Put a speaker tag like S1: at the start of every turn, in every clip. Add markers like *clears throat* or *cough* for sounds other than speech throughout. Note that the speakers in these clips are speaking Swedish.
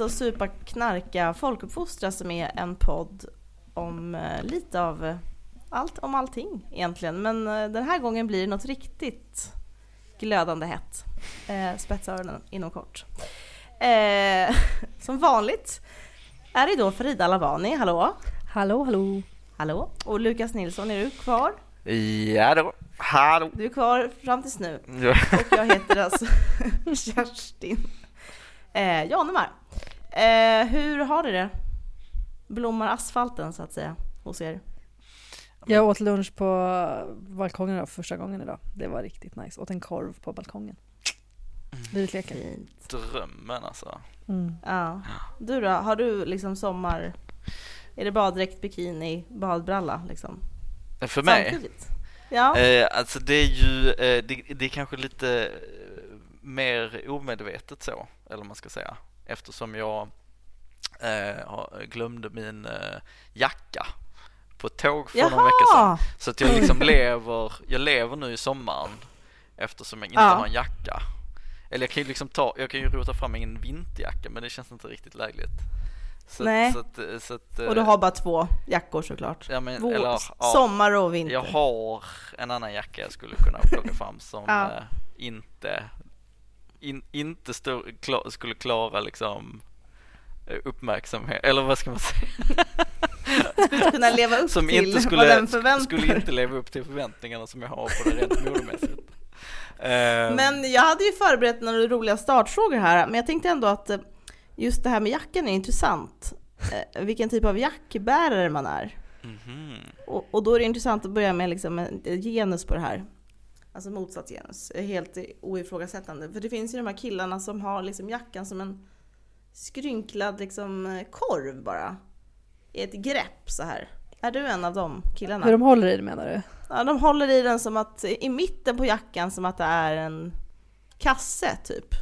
S1: alltså Supa Knarka Folkuppfostra som är en podd om eh, lite av eh, allt, om allting egentligen. Men eh, den här gången blir det något riktigt glödande hett. Eh, spetsa öronen inom kort. Eh, *laughs* som vanligt är det då Farida Lavani, hallå?
S2: Hallå, hallå.
S1: Hallå? Och Lukas Nilsson, är du kvar?
S3: Ja då, hallå.
S1: Du är kvar fram tills nu.
S3: Ja.
S1: Och jag heter alltså *laughs* Kerstin eh, Janemar. Eh, hur har du det? Blommar asfalten så att säga hos er?
S2: Jag åt lunch på balkongen då, första gången idag. Det var riktigt nice. Åt en korv på balkongen. Lyrikleken.
S1: Fint.
S3: Drömmen alltså.
S2: Mm.
S1: Ja. Du då, har du liksom sommar... Är det baddräkt, bikini, badbralla liksom?
S3: För mig?
S1: Samtidigt? Ja.
S3: Eh, alltså det är ju, eh, det, det är kanske lite eh, mer omedvetet så, eller vad man ska säga. Eftersom jag eh, har- glömde min eh, jacka på ett tåg för någon vecka sedan.
S1: Jaha!
S3: Så att jag liksom lever, jag lever nu i sommaren eftersom jag inte
S1: Ja.
S3: har en jacka. Eller jag kan ju liksom ta, jag kan ju rota fram en vinterjacka men det känns inte riktigt lägligt. Så
S1: Nej.
S3: Att, så att, så att,
S1: Och du har bara två jackor såklart.
S3: ja, men,
S1: Vår,
S3: eller, ja,
S1: sommar och vinter.
S3: jag har en annan jacka jag skulle kunna plocka fram som
S1: Ja.
S3: eh, inte, in, inte stå, kla, skulle klara liksom eh, uppmärksamhet, eller vad ska man säga? *laughs*
S1: skulle kunna leva upp
S3: som
S1: till
S3: inte
S1: vad
S3: skulle,
S1: den förväntar.
S3: skulle inte leva upp till förväntningarna som jag har på det rent modemässigt. *laughs* Eh,
S1: Men jag hade ju förberett några roliga startfrågor här, men jag tänkte ändå att eh, just det här med jackan är intressant. Vilken typ av jackbärare man är.
S3: mhm.
S1: Och, och då är det intressant att börja med liksom en genus på det här. Alltså motsatt genus, Eh, helt oifrågasättande. För det finns ju de här killarna som har liksom jackan som en skrynklad liksom eh, korv bara. I ett grepp så här. Är du en av de killarna?
S2: Hur de håller i det menar du?
S1: Ja, de håller i den som att, i mitten på jackan som att det är en kasse typ.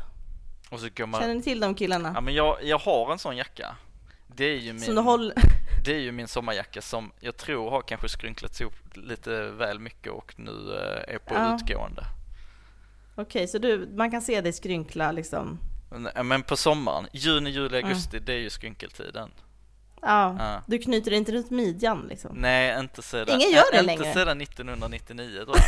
S3: Och så går man,
S1: Känner ni till de killarna?
S3: ja men jag, jag har en sån jacka. Det är ju min,
S1: Som du håller...
S3: det är ju min sommarjacka som jag tror har kanske skrynklats ihop lite väl mycket och nu eh, är på
S1: Ja.
S3: utgående.
S1: Okej, så du, man kan se dig skrynkla liksom.
S3: Men, på sommaren, juni, juli,
S1: Mm.
S3: augusti, det är ju skrynkeltiden.
S1: Ja,
S3: Ja.
S1: du knyter inte runt midjan liksom.
S3: Nej, inte sedan,
S1: Ingen gör det
S3: inte
S1: längre.
S3: sedan 1999 tror jag.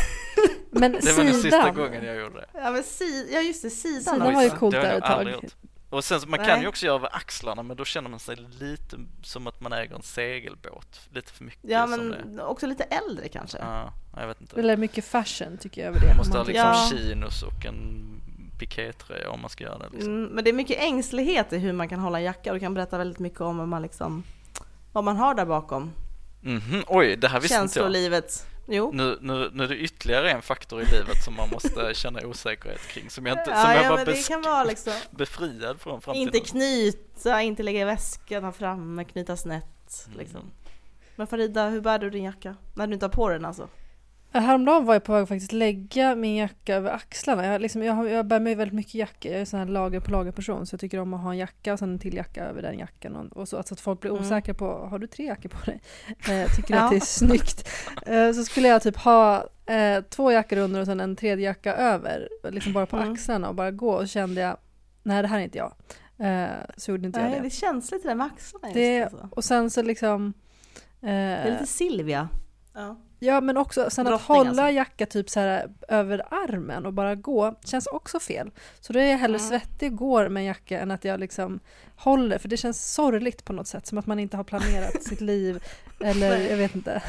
S3: *laughs*
S2: Men
S3: Det var den sista
S2: sidan,
S3: gången jag gjorde det.
S1: Ja, men si, ja just det, sidan,
S2: sidan var ju coolt
S3: det har
S2: där
S3: jag
S2: ett tag.
S3: Och sen så man
S1: Nej.
S3: kan ju också göra över axlarna men då känner man sig lite som att man äger en segelbåt. Lite för mycket
S1: Ja, men också lite äldre kanske.
S3: Ja, jag vet inte.
S2: Eller mycket fashion tycker jag över det.
S3: Man måste ha liksom
S1: Ja.
S3: chinos och en pikétröja om man ska göra det liksom.
S1: Mm, men det är mycket ängslighet i hur man kan hålla en jacka och det kan berätta väldigt mycket om vad man liksom vad man har där bakom.
S3: Mhm, Oj, det här visste inte jag.
S1: Känslolivet. Jo.
S3: Nu, nu, nu är det ytterligare en faktor i livet som man måste *laughs* känna osäkerhet kring som jag inte, som
S1: Ja,
S3: jag
S1: ja
S3: var besk-
S1: liksom
S3: befriad från fram till
S1: inte knyta, inte lägga i väskan, ha framme, knyta snett
S3: Mm.
S1: liksom. Men Farida, hur bär du din jacka? När du inte har på den alltså?
S2: Häromdagen var jag på väg att faktiskt lägga min jacka över axlarna. Jag, liksom, jag, jag bär med väldigt mycket jackor. Jag är sån här lager på lager person så jag tycker om att ha en jacka och sen en till jacka över den jackan. Och, och så att, så att folk blir
S1: Mm.
S2: osäkra på, har du tre jackor på dig? Eh, tycker
S1: Ja.
S2: att det är snyggt. Eh, så skulle jag typ ha eh, två jackor under och sen en tredje jacka över. Liksom bara på
S1: Mm.
S2: axlarna och bara gå och så kände jag, nej det här är inte jag. Eh, så gjorde inte
S1: Nej,
S2: jag
S1: det
S2: det.
S1: är känsligt det där med axlarna just,
S2: det
S1: alltså.
S2: och sen så liksom
S1: Det är
S2: eh,
S1: lite Silvia. Ja.
S2: Ja men också sen att hålla
S1: alltså.
S2: jacka typ så här över armen och bara gå känns också fel. Så då är jag hellre
S1: Mm.
S2: svettig och går med en jacka än att jag liksom håller för det känns sorgligt på något sätt som att man inte har planerat *laughs* sitt liv eller
S1: Nej.
S2: jag vet inte.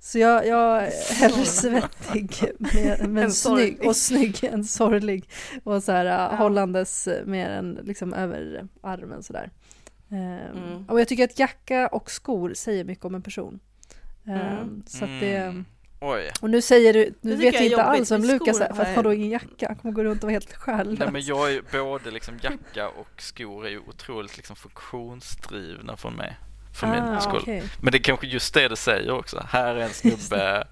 S2: Så jag, jag är hellre svettig med, *laughs* men
S1: Än
S2: snygg, och snygg än sorglig och så här
S1: Ja.
S2: hållandes mer än liksom över armen sådär. Ehm,
S1: Mm.
S2: Och jag tycker att jacka och skor säger mycket om en person. Ehm,
S1: Mm.
S2: Så att det
S3: Mm. Oj,
S2: och nu säger du, nu vet
S1: jag
S2: inte alls
S1: med
S2: Lukas är för att har då ingen jacka, han kommer gå runt och vara helt själv.
S3: Nej men jag är både liksom jacka och skor är ju otroligt liksom funktionsdrivna för mig. För min
S2: ah,
S3: skull.
S2: okej.
S3: Men det är kanske just det det säger också. Här är en snubbe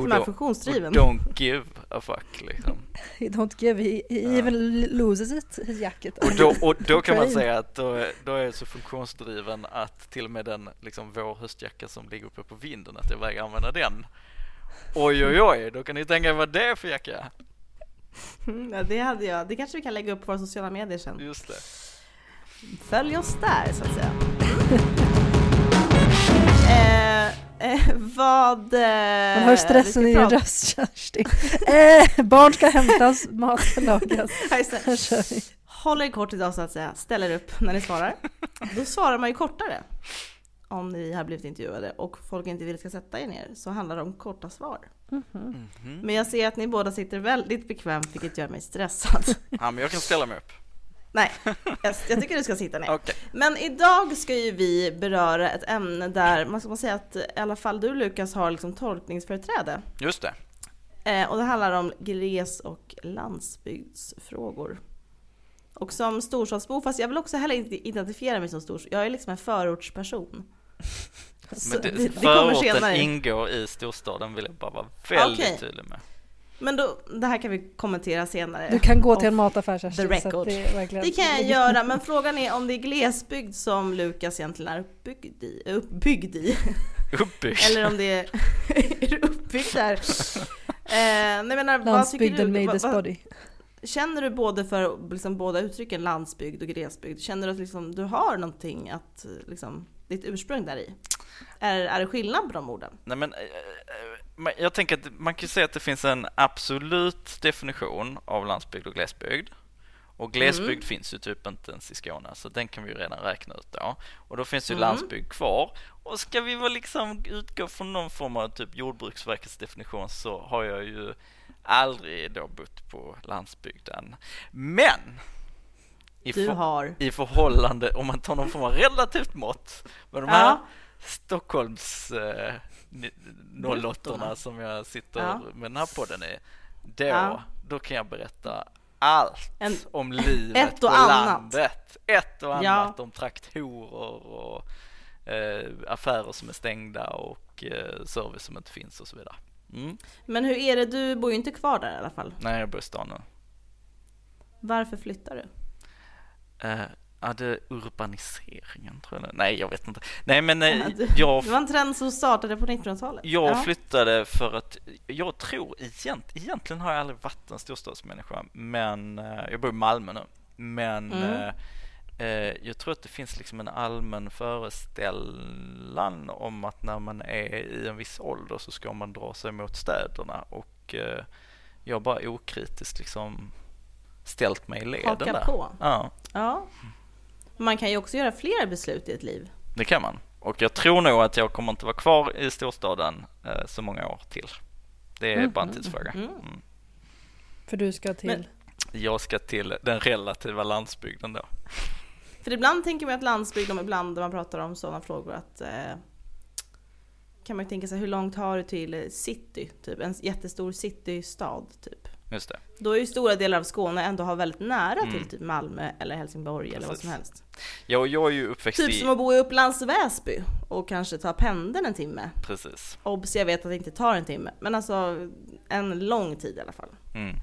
S3: who,
S1: är
S3: don't, who
S1: funktionsdriven.
S3: don't give a fuck liksom. *laughs*
S2: He don't give, he, he
S3: Ja.
S2: even loses it, his jacket.
S3: Och då, och då kan man säga att då, är- då är jag så funktionsdriven att till och med den liksom vår höstjacka som ligger uppe på vinden, att jag vägrar använda den. Oj oj oj, då kan ni tänka vad det är för jacka.
S1: Mm, Ja, det hade jag. Det kanske vi kan lägga upp på våra sociala medier sen.
S3: Just det.
S1: följ oss där så att säga. *laughs* eh, eh, vad... Eh,
S2: Man hör stressen i din röst Kerstin. Eh, barn ska hämtas, mat ska lagas. *laughs* Här kör vi.
S1: Håll er kort idag så att säga, ställer upp när ni svarar. Då svarar man ju kortare. Om ni har blivit intervjuade och folk inte vill ska sätta er ner så handlar det om korta svar. Mm -hmm. Mm -hmm. Men jag ser att ni båda sitter väldigt bekvämt vilket gör mig stressad.
S3: Ja men jag kan ställa mig upp.
S1: Nej, jag, jag tycker du ska sitta ner. *laughs*
S3: Okay.
S1: Men idag ska ju vi beröra ett ämne där man ska säga att i alla fall du Lukas har liksom tolkningsföreträde.
S3: Just det.
S1: Eh, och det handlar om gles och landsbygdsfrågor. Och som storstadsbo, fast jag vill också heller inte identifiera mig som storstadsbo, jag är liksom en förortsperson. *laughs*
S3: Men det, det, förorten ingår i storstaden vill jag bara vara väldigt okay. tydlig med.
S1: Men då, det här kan vi kommentera senare.
S2: Du kan gå till en mataffär Kerstin.
S1: The record. Det, verkligen... det, kan jag göra, men frågan är om det är glesbygd som Lukas egentligen är uppbyggd i. Uppbyggd i.
S3: Uppbyggd?
S1: Eller om det är, *laughs* är uppbyggd där. *laughs* Eh, nej, menar,
S2: Landsbygden made this body.
S1: Känner du både för liksom, båda uttrycken landsbygd och glesbygd? Känner du att liksom, du har någonting att, liksom, ditt ursprung där i? Är, är det skillnad på de orden?
S3: Nej, men, eh, eh, jag tänker att man kan säga att det finns en absolut definition av landsbygd och glesbygd. Och glesbygd mm. finns ju typ inte ens i Skåne, så den kan vi ju redan räkna ut då. Och då finns ju mm. landsbygd kvar. Och ska vi väl liksom utgå från någon form av typ Jordbruksverkets definition så har jag ju aldrig då bott på landsbygden. Men
S1: i, du har.
S3: i förhållande, om man tar någon form av relativt mått med de här ja. Stockholms eh, 08 som jag sitter ja. med den här podden i, då, ja. då kan jag berätta allt en, om livet på annat. landet. Ett och annat ja. om traktorer och eh, affärer som är stängda och eh, service som inte finns och så vidare. Mm.
S1: Men hur är det, du bor ju inte kvar där i alla fall?
S3: Nej, jag bor i stan nu.
S1: Varför flyttar du?
S3: Uh, ja, det urbaniseringen tror jag. Nej, jag vet inte. Nej, men uh, jag...
S1: Det var en trend som startade på 1900-talet.
S3: Jag ja. flyttade för att jag tror egent, egentligen har jag aldrig varit en storstadsmänniska, men uh, jag bor i Malmö nu. Men mm. Eh, jag tror att det finns liksom en allmän föreställan om att när man är i en viss ålder så ska man dra sig mot städerna och eh, jag bara okritiskt liksom ställt mig i leden Haka där.
S1: på?
S3: Ja.
S1: ja. Man kan ju också göra flera beslut i ett liv.
S3: Det kan man. Och jag tror nog att jag kommer inte vara kvar i storstaden eh, så många år till. Det är mm. bara en tidsfråga. Mm. Mm.
S2: För du ska till? Men,
S3: jag ska till den relativa landsbygden då.
S1: För ibland tänker man att landsbygd, ibland när man pratar om sådana frågor att eh, kan man ju tänka sig hur långt har du till city? Typ en jättestor citystad typ.
S3: Just det.
S1: Då är ju stora delar av Skåne ändå har väldigt nära mm. till typ Malmö eller Helsingborg Precis. eller vad som helst.
S3: Ja, och jag är ju uppväxt
S1: Typ
S3: i...
S1: som att bo i Upplands Väsby och kanske ta pendeln en timme.
S3: Precis.
S1: Obs, jag vet att det inte tar en timme, men alltså en lång tid i alla fall.
S3: Mm.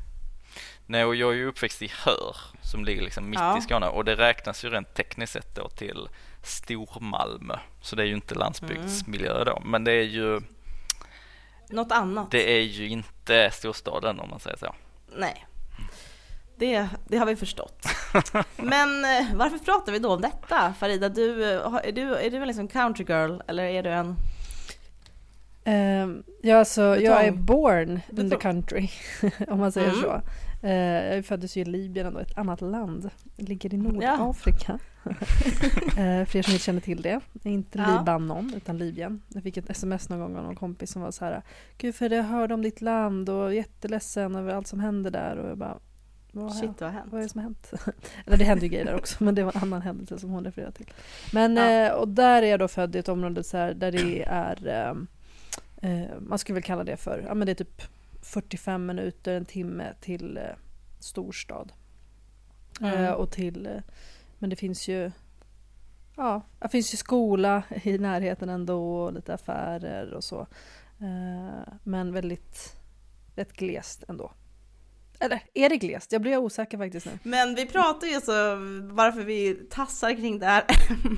S3: Nej, och jag är ju uppväxt i Hör som ligger liksom mitt ja. i Skåne och det räknas ju rent tekniskt sett då till Stormalmö. Så det är ju inte landsbygdsmiljö mm. då, men det är ju
S1: något annat.
S3: Det är ju inte storstaden om man säger så.
S1: Nej, det, det har vi förstått. *laughs* Men eh, varför pratar vi då om detta? Farida, du, eh, är du, är du en liksom country girl eller är du en
S2: Um, ja, så jag är born in the country, *laughs* om man säger mm. så. Uh, jag föddes ju i Libyen, ändå, ett annat land. Det ligger i Nordafrika. Ja. *laughs* uh, för er som inte känner till det. Inte ja. Libanon, utan Libyen. Jag fick ett sms någon gång av någon kompis som var så här. Gud, för jag hörde om ditt land och jätteledsen över allt som händer där. Och jag bara,
S1: vad, Shit, vad har hänt?
S2: Vad är det som har hänt? *laughs* Eller det hände ju grejer där också, men det var en annan händelse som hon refererade till. Men, ja. uh, och där är jag då född i ett område så här, där det är Eh, man skulle väl kalla det för, ja men det är typ 45 minuter, en timme till eh, storstad. Mm. Eh, och till, eh, men det finns ju Ja, det finns ju skola i närheten ändå och lite affärer och så. Eh, men väldigt, rätt glest ändå. Eller är det glest? Jag blir osäker faktiskt nu.
S1: Men vi pratar ju så, varför vi tassar kring det här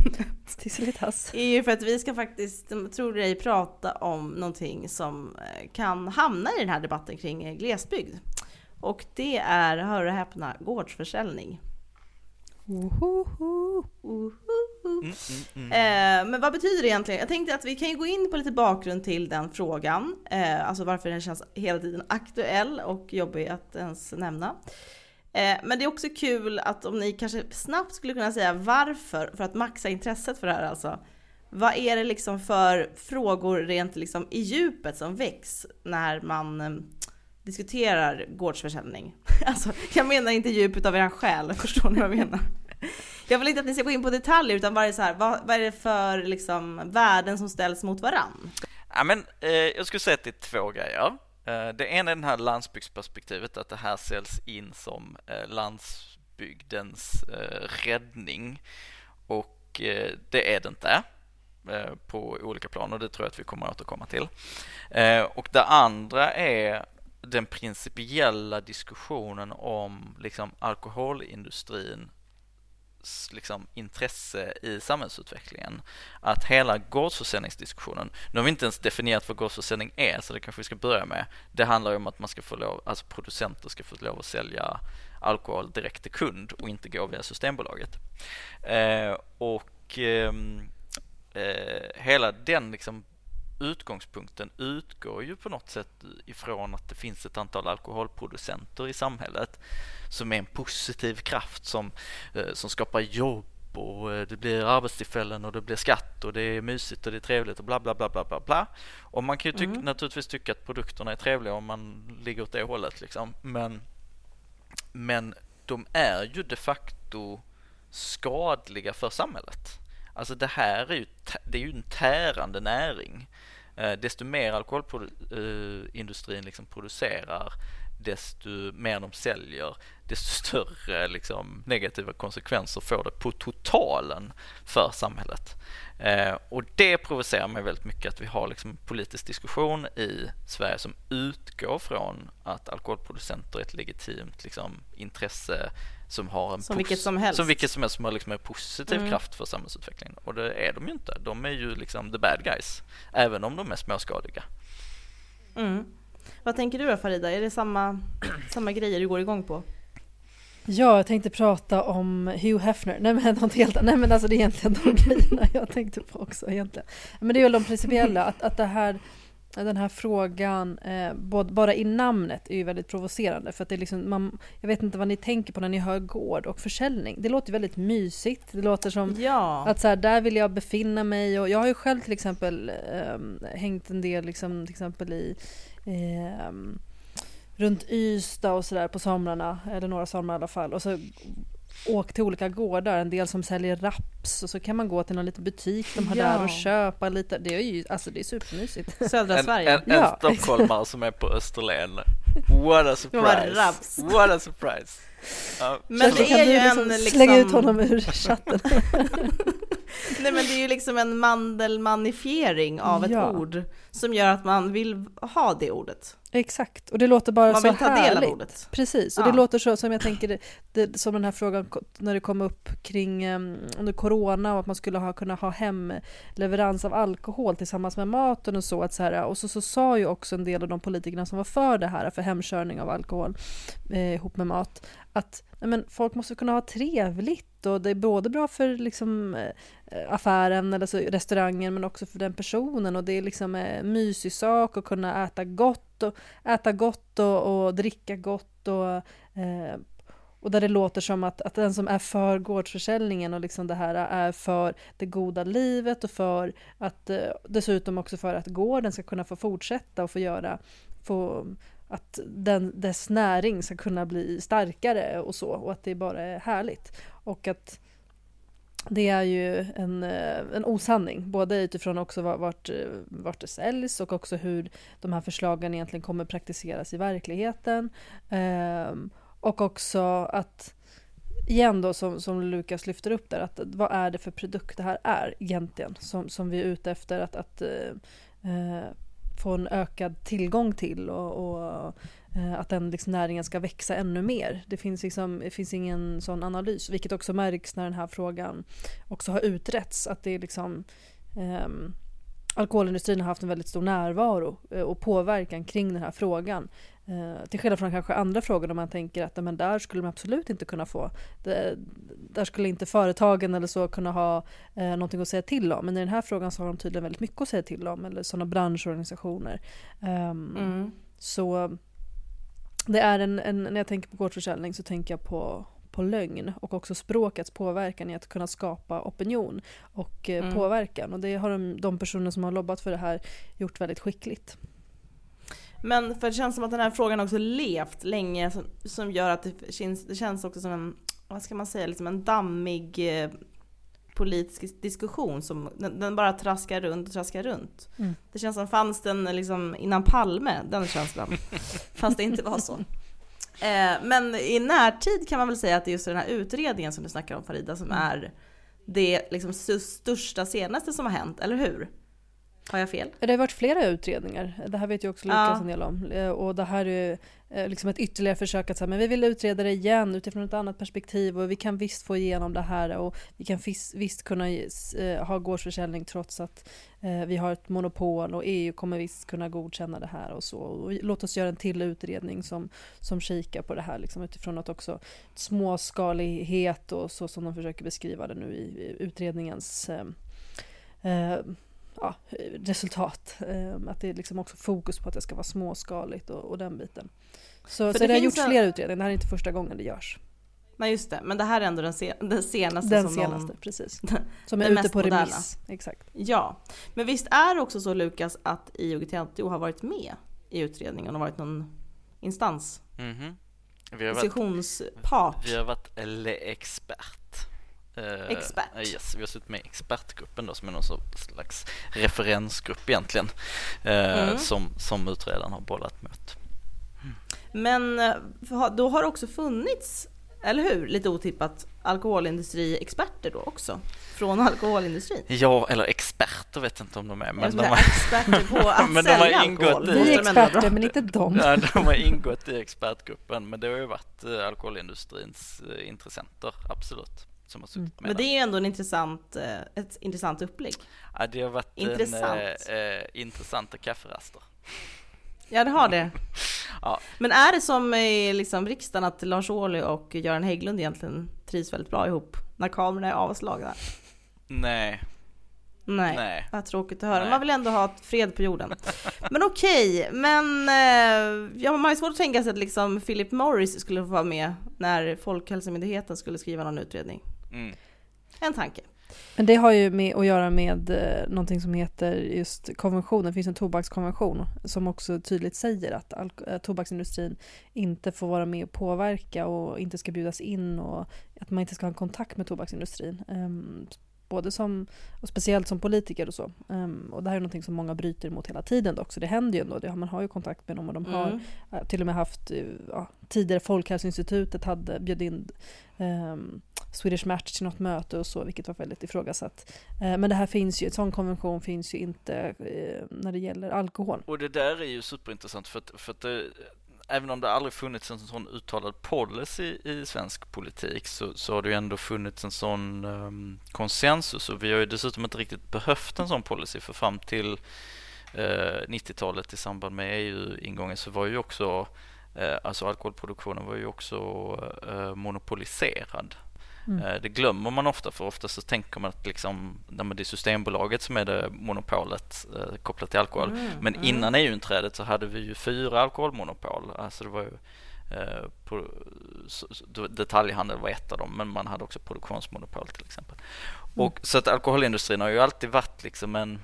S1: *laughs*
S2: Tisselitas.
S1: är ju för att vi ska faktiskt, tror dig, prata om någonting som eh, kan hamna i den här debatten kring eh, glesbygd. Och det är, hör och häpna, gårdsförsäljning.
S2: Ohoho.
S3: Mm, mm, mm.
S1: Eh, men vad betyder det egentligen? Jag tänkte att vi kan ju gå in på lite bakgrund till den frågan. Eh, alltså varför den känns hela tiden aktuell och jobbig att ens nämna. Eh, men det är också kul att om ni kanske snabbt skulle kunna säga varför, för att maxa intresset för det här alltså. Vad är det liksom för frågor rent liksom i djupet som väcks när man eh, diskuterar gårdsförsäljning? *laughs* Alltså, jag menar inte djupet av er själ, *laughs* förstår ni vad jag menar? Jag vill inte att ni ska gå in på detaljer utan bara så här, vad, vad är det för liksom värden som ställs mot varann?
S3: Ja, men, eh, jag skulle säga att det är två grejer. Eh, det ena är det här landsbygdsperspektivet, att det här säljs in som eh, landsbygdens eh, räddning. Och eh, det är det inte eh, på olika plan och det tror jag att vi kommer att återkomma till. Eh, och det andra är den principiella diskussionen om liksom, alkoholindustrin liksom, intresse i samhällsutvecklingen. Att hela gårdsförsäljningsdiskussionen, nu har vi inte ens definierat vad gårdsförsäljning är så det kanske vi ska börja med. Det handlar ju om att man ska få lov, alltså producenter ska få lov att sälja alkohol direkt till kund och inte gå via Systembolaget. Eh, och ehm, eh, hela den liksom utgångspunkten utgår ju på något sätt ifrån att det finns ett antal alkoholproducenter i samhället som är en positiv kraft som, eh, som skapar jobb och eh, det blir arbetstillfällen och det blir skatt och det är mysigt och det är trevligt och bla bla bla bla bla bla. Och man kan ju tyck, mm. naturligtvis tycka att produkterna är trevliga om man ligger åt det hållet liksom. Men, men de är ju de facto skadliga för samhället. Alltså det här är ju, det är ju en tärande näring. Eh, desto mer alkoholindustrin eh, liksom producerar, desto mer de säljer, desto *laughs* större liksom, negativa konsekvenser får det på totalen för samhället. Eh, och det provocerar mig väldigt mycket att vi har liksom politisk diskussion i Sverige som utgår från att alkoholproducenter är ett legitimt liksom, intresse som har en
S1: som vilket som helst
S3: som vilket som helst som har liksom en positiv mm. kraft för samhällsutvecklingen och det är de ju inte. De är ju liksom the bad guys även om de är småskaliga.
S1: Mm. Vad tänker du då Farida? Är det samma, *clears throat* samma grejer du går igång på?
S2: Ja, jag tänkte prata om Hugh Hefner. Nej men något helt Nej men alltså det är egentligen de *laughs* grejerna jag tänkte på också egentligen. Men det är väl de principiella, att, att det här den här frågan, eh, både, bara i namnet, är ju väldigt provocerande. För att det är liksom, man, jag vet inte vad ni tänker på när ni hör gård och försäljning. Det låter väldigt mysigt. Det låter som
S1: ja.
S2: att så här, där vill jag befinna mig. Och jag har ju själv till exempel eh, hängt en del liksom, till exempel i eh, runt Ystad och sådär på somrarna, eller några somrar i alla fall. Och så åkt till olika gårdar, en del som säljer raps och så kan man gå till någon liten butik de har ja. där och köpa lite. Det är ju alltså det är supermysigt. *laughs*
S1: Södra Sverige.
S3: En, en, ja. en stockholmare som är på Österlen. What a surprise! What a surprise!
S1: Ja. Men det är ju en liksom...
S2: Slänga ut honom ur chatten. *laughs*
S1: Nej men det är ju liksom en mandelmanifiering av ett ja. ord som gör att man vill ha det ordet.
S2: Exakt, och det låter bara
S1: man
S2: så
S1: härligt. Man vill ta del av ordet.
S2: Precis, och ja. det låter så som jag tänker, det, det, som den här frågan när det kom upp kring um, under corona och att man skulle ha, kunna ha hemleverans av alkohol tillsammans med maten och så. Att så här, och så, så sa ju också en del av de politikerna som var för det här, för hemkörning av alkohol eh, ihop med mat, att nej men, folk måste kunna ha trevligt och det är både bra för liksom, eh, affären eller så, restaurangen men också för den personen. Och det är liksom en mysig sak att kunna äta gott och, äta gott och, och dricka gott och eh, och där det låter som att, att den som är för gårdsförsäljningen och liksom det här är för det goda livet och för att eh, dessutom också för att gården ska kunna få fortsätta och få göra, få att den, dess näring ska kunna bli starkare och så och att det bara är härligt. Och att det är ju en, eh, en osanning, både utifrån också vart, eh, vart det säljs och också hur de här förslagen egentligen kommer praktiseras i verkligheten. Ehm, och också att, igen då som, som Lukas lyfter upp där, att vad är det för produkt det här är egentligen som, som vi är ute efter att, att eh, eh få en ökad tillgång till och, och eh, att den liksom näringen ska växa ännu mer. Det finns, liksom, det finns ingen sån analys, vilket också märks när den här frågan också har utretts. Att det är liksom um, alkoholindustrin har haft en väldigt stor närvaro eh, och påverkan kring den här frågan. Eh, till skillnad från kanske andra frågor där man tänker att men där skulle man absolut inte kunna få, det, där skulle inte företagen eller så kunna ha eh, någonting att säga till om. Men i den här frågan så har de tydligen väldigt mycket att säga till om, eller sådana branschorganisationer. Um, mm. Så det är en, en, när jag tänker på gårdsförsäljning så tänker jag på, på lögn och också språkets påverkan i att kunna skapa opinion och eh, mm. påverkan. Och det har de, de personer som har lobbat för det här gjort väldigt skickligt.
S1: Men för det känns som att den här frågan också levt länge som, som gör att det känns, det känns också som en, vad ska man säga, liksom en dammig eh, politisk diskussion som den, den, bara traskar runt och traskar runt. Mm. Det känns som fanns den liksom innan Palme, den känslan. *laughs* Fast det inte var så. Eh, men i närtid kan man väl säga att det är just den här utredningen som du snackar om Farida som mm. är det liksom största senaste som har hänt, eller hur? Har jag fel?
S2: Det har varit flera utredningar. Det här vet ju också Lukas ja. en del om. Eh, och det här är eh, liksom ett ytterligare försök att säga, men vi vill utreda det igen utifrån ett annat perspektiv och vi kan visst få igenom det här och vi kan visst, visst kunna eh, ha gårdsförsäljning trots att vi har ett monopol och EU kommer visst kunna godkänna det här och så. Och låt oss göra en till utredning som, som kikar på det här liksom utifrån att också småskalighet och så som de försöker beskriva det nu i utredningens eh, ja, resultat. Ehm, att det är liksom också fokus på att det ska vara småskaligt och, och den biten. Så, så det, det har gjorts en... flera utredningar, det här är inte första gången det görs.
S1: Nej just det, men det här är ändå den, se den senaste
S2: den
S1: som
S2: senaste, någon... precis. *laughs* Som är ute på moderna. remiss. Exakt.
S1: Ja, men visst är det också så Lukas att IOGT-NTO har varit med i utredningen och varit någon instans? Mm -hmm. Vi har varit,
S3: Vi har varit expert.
S1: Eh, Expert.
S3: Yes, vi har suttit med i expertgruppen då, som är någon slags referensgrupp egentligen. Eh, mm. som, som utredaren har bollat mot.
S1: Mm. Men eh, då har det också funnits, eller hur, lite otippat alkoholindustriexperter då också? Från alkoholindustrin?
S3: Ja, eller experter vet jag inte om de är.
S1: Men de har, experter på *laughs* att
S3: men
S1: de har ingått
S3: I,
S2: vi är experter, men inte de. *laughs*
S3: Ja, de har ingått i expertgruppen, men det har ju varit alkoholindustrins intressenter, absolut
S1: som har suttit mm. Men det är ju ändå en intressant, eh, ett intressant upplägg.
S3: Ja, det har varit Intressant. En, äh, intressanta kafferaster. *laughs*
S1: Ja, det har det. *laughs* ja. Men är det som i liksom riksdagen att Lars Ohly och Göran Hägglund egentligen trivs väldigt bra ihop när kamerorna är avslagna?
S3: Nej.
S1: Nej, Nej. vad tråkigt att höra. Nej. Man vill ändå ha fred på jorden. *laughs* Men okej, okay, men eh, ja, man har ju svårt att tänka sig att liksom Philip Morris skulle få vara med när Folkhälsomyndigheten skulle skriva någon utredning. Mm. En tanke.
S2: Men det har ju med att göra med eh, någonting som heter just konventionen. Det finns en tobakskonvention som också tydligt säger att eh, tobaksindustrin inte får vara med och påverka och inte ska bjudas in och att man inte ska ha kontakt med tobaksindustrin. Um, både som, och speciellt som politiker och så. Um, och det här är någonting som många bryter emot hela tiden dock, så det händer ju ändå. Det, man har ju kontakt med dem och de har mm. uh, till och med haft, uh, ja, tidigare Folkhälsoinstitutet hade bjudit in um, Swedish Match till något möte och så, vilket var väldigt ifrågasatt. Uh, men det här finns ju, en sån konvention finns ju inte när det gäller alkohol.
S3: Och det där är ju superintressant för att, för att det, även om det aldrig funnits en sån uttalad policy i svensk politik så, så har det ju ändå funnits en sån um, konsensus och vi har ju dessutom inte riktigt behövt en sån policy för fram till eh, uh, 90-talet i samband med EU-ingången så var ju också uh, alltså alkoholproduktionen var ju också uh, monopoliserad. Mm. Eh, det glömmer man ofta för ofta så tänker man att liksom, det är Systembolaget som är det monopolet eh, kopplat till alkohol. Mm. Men mm. innan EU-inträdet så hade vi ju fyra alkoholmonopol. Alltså det var ju, eh, på, detaljhandel var ett av dem men man hade också produktionsmonopol till exempel. Mm. Och, så att alkoholindustrin har ju alltid varit liksom en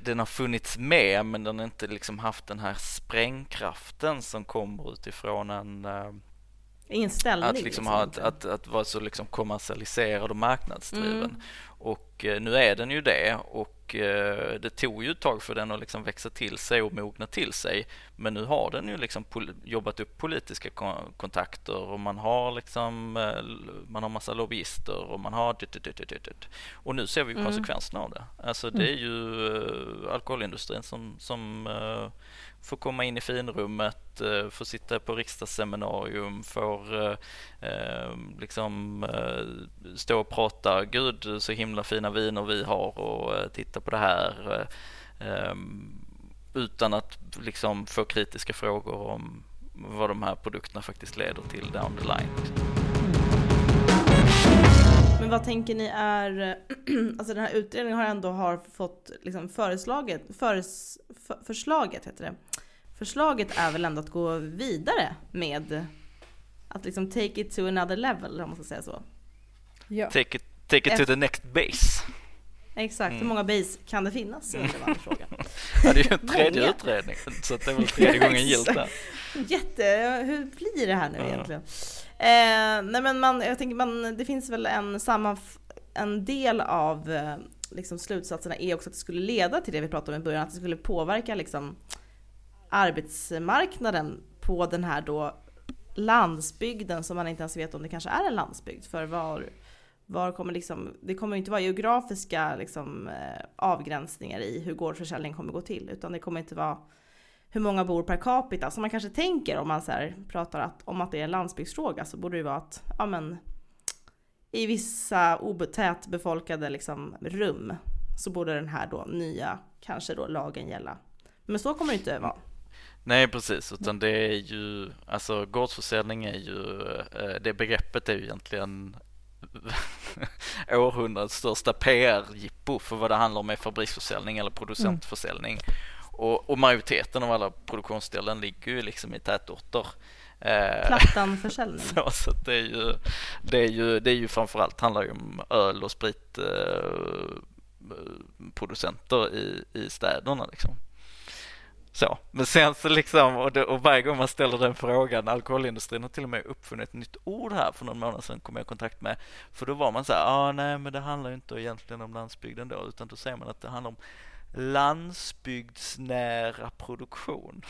S3: den har funnits med men den har inte liksom haft den här sprängkraften som kommer utifrån en
S1: inställning.
S3: Att, liksom liksom, ha, att, att, att, vara så liksom kommersialiserad och marknadsdriven. Mm. Och eh, nu är den ju det och eh, det tog ju ett tag för den att liksom växa till sig och mogna till sig. Men nu har den ju liksom jobbat upp politiska kontakter och man har liksom eh, man har massa lobbyister och man har och nu ser vi mm. konsekvenserna av det. Alltså det mm. är ju alkoholindustrin som, som får komma in i finrummet, eh, får sitta på riksdagsseminarium, får eh, eh liksom eh, stå och prata. Gud, så himla fina viner vi har och titta på det här. Utan att liksom få kritiska frågor om vad de här produkterna faktiskt leder till down the line.
S1: Men vad tänker ni är, *clears throat* alltså den här utredningen har ändå har fått liksom föreslaget, föres, för, förslaget heter det. Förslaget är väl ändå att gå vidare med att liksom take it to another level om man ska säga så.
S3: Ja. Take it, take it to the next base.
S1: Exakt, mm. hur många base kan det finnas? Mm. Det frågan. *laughs*
S3: ja, det är ju en tredje utredning, så det är väl *laughs* tredje gången gillt där.
S1: Jätte, hur blir det här nu ja. egentligen? Eh, nej men man, jag tänker man, det finns väl en samma, en del av eh, liksom slutsatserna är också att det skulle leda till det vi pratade om i början, att det skulle påverka liksom arbetsmarknaden på den här då landsbygden som man inte ens vet om det kanske är en landsbygd. För var, var kommer liksom, det kommer inte vara geografiska liksom, eh, avgränsningar i hur gårdsförsäljning kommer gå till. Utan det kommer inte vara hur många bor per capita som man kanske tänker om man så här, pratar att, om att det är en landsbygdsfråga så borde det vara att ja, men, i vissa tätbefolkade liksom, rum så borde den här då nya kanske då lagen gälla. Men så kommer det inte vara.
S3: Nej precis, utan det är ju, alltså gårdsförsäljning är ju, eh, det begreppet är ju egentligen *laughs* århundradets största PR-jippo för vad det handlar om är fabriksförsäljning eller producentförsäljning. Mm. Och, och, majoriteten av alla produktionsställen ligger ju liksom i tätorter.
S1: Eh, Plattanförsäljning. *laughs*
S3: så, så det är ju, det är ju, det är ju framförallt handlar ju om öl och spritproducenter eh, i, i städerna liksom. Så, men sen så liksom, och, det, och varje gång man ställer den frågan, alkoholindustrin har till och med uppfunnit ett nytt ord här för någon månad sedan kom jag i kontakt med, för då var man så här, ah, nej men det handlar ju inte egentligen om landsbygden då, utan då säger man att det handlar om landsbygdsnära produktion.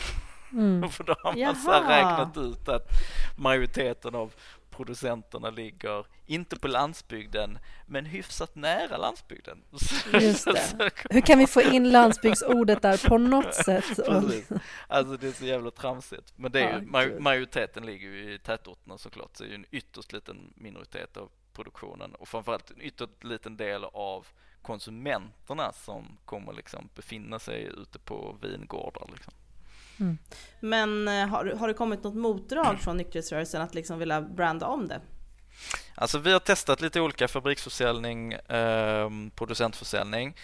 S3: Mm. *laughs* för då har man så räknat ut att majoriteten av producenterna ligger inte på landsbygden men hyfsat nära landsbygden.
S2: Just det. *laughs* Hur kan vi få in landsbygdsordet där på något *laughs* sätt?
S3: Alltså det är så jävla tramsigt. Men det är ju, maj majoriteten ligger ju i tätorterna såklart, så det är ju en ytterst liten minoritet av produktionen och framförallt en ytterst liten del av konsumenterna som kommer liksom befinna sig ute på vingårdar. Liksom.
S1: Mm. Men eh, har, har det kommit något motdrag från nykterhetsrörelsen att liksom vilja branda om det?
S3: Alltså vi har testat lite olika fabriksförsäljning, eh, producentförsäljning.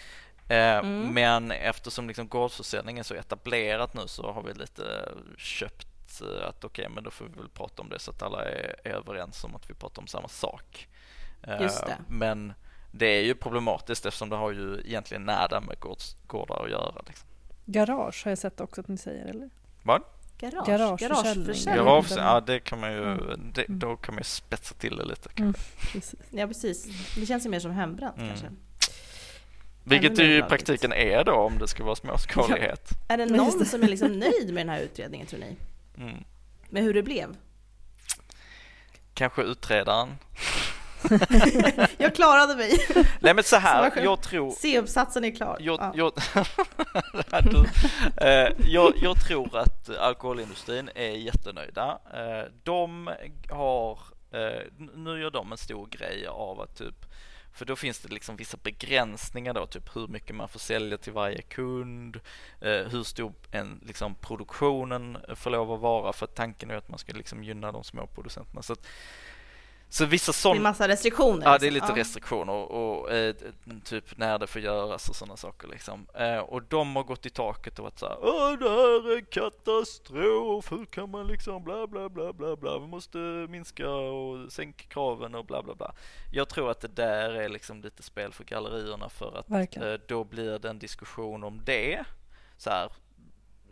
S3: Eh, mm. Men eftersom liksom gårdsförsäljning är så etablerat nu så har vi lite köpt eh, att okej, okay, men då får vi väl prata om det så att alla är, är överens om att vi pratar om samma sak.
S1: Just det.
S3: Men det är ju problematiskt eftersom det har ju egentligen nära med gårds, gårdar att göra. Liksom.
S2: Garage har jag sett också att ni säger, eller?
S3: Vad?
S1: Garage.
S2: Garageförsäljning.
S3: Garage, ja det kan man ju, mm. det, då kan man ju spetsa till det lite. Mm,
S1: precis. Ja precis, det känns ju mer som hembränt mm. kanske.
S3: Vilket det ju i praktiken är då om det ska vara småskalighet.
S1: Ja. Är det någon som är liksom nöjd med den här utredningen tror ni? Mm. Med hur det blev?
S3: Kanske utredaren. *laughs*
S1: jag klarade mig.
S3: Nej men så här, så jag tror...
S1: C-uppsatsen är klar.
S3: Jag, ja. jag, *laughs* eh, jag, jag, tror att alkoholindustrin är jättenöjda. Eh, de har, eh, nu gör de en stor grej av att typ för då finns det liksom vissa begränsningar då, typ hur mycket man får sälja till varje kund, hur stor en, liksom, produktionen får lov att vara, för tanken är att man ska liksom gynna de små producenterna. Så att, så vissa sådana...
S1: Det är massa restriktioner?
S3: Ja, det är lite ja. restriktioner och, och eh, typ när det får göras och sådana saker liksom. Eh, och de har gått i taket och varit så här, Åh, det här är katastrof, hur kan man liksom bla bla bla bla bla, vi måste minska och sänka kraven och bla bla bla. Jag tror att det där är liksom lite spel för gallerierna för att eh, då blir det en diskussion om det. Så här,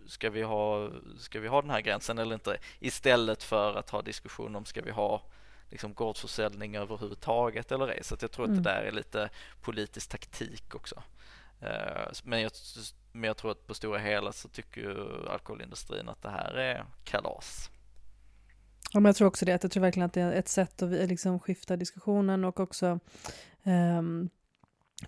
S3: ska vi ha, ska vi ha den här gränsen eller inte? Istället för att ha diskussion om ska vi ha liksom gårdsförsäljning överhuvudtaget eller ej. Så jag tror mm. att det mm. där är lite politisk taktik också. Eh, men jag, men jag tror att på stora hela så tycker ju alkoholindustrin att det här är kalas.
S2: Ja, men jag tror också det. Jag tror verkligen att det är ett sätt att liksom skifta diskussionen och också um,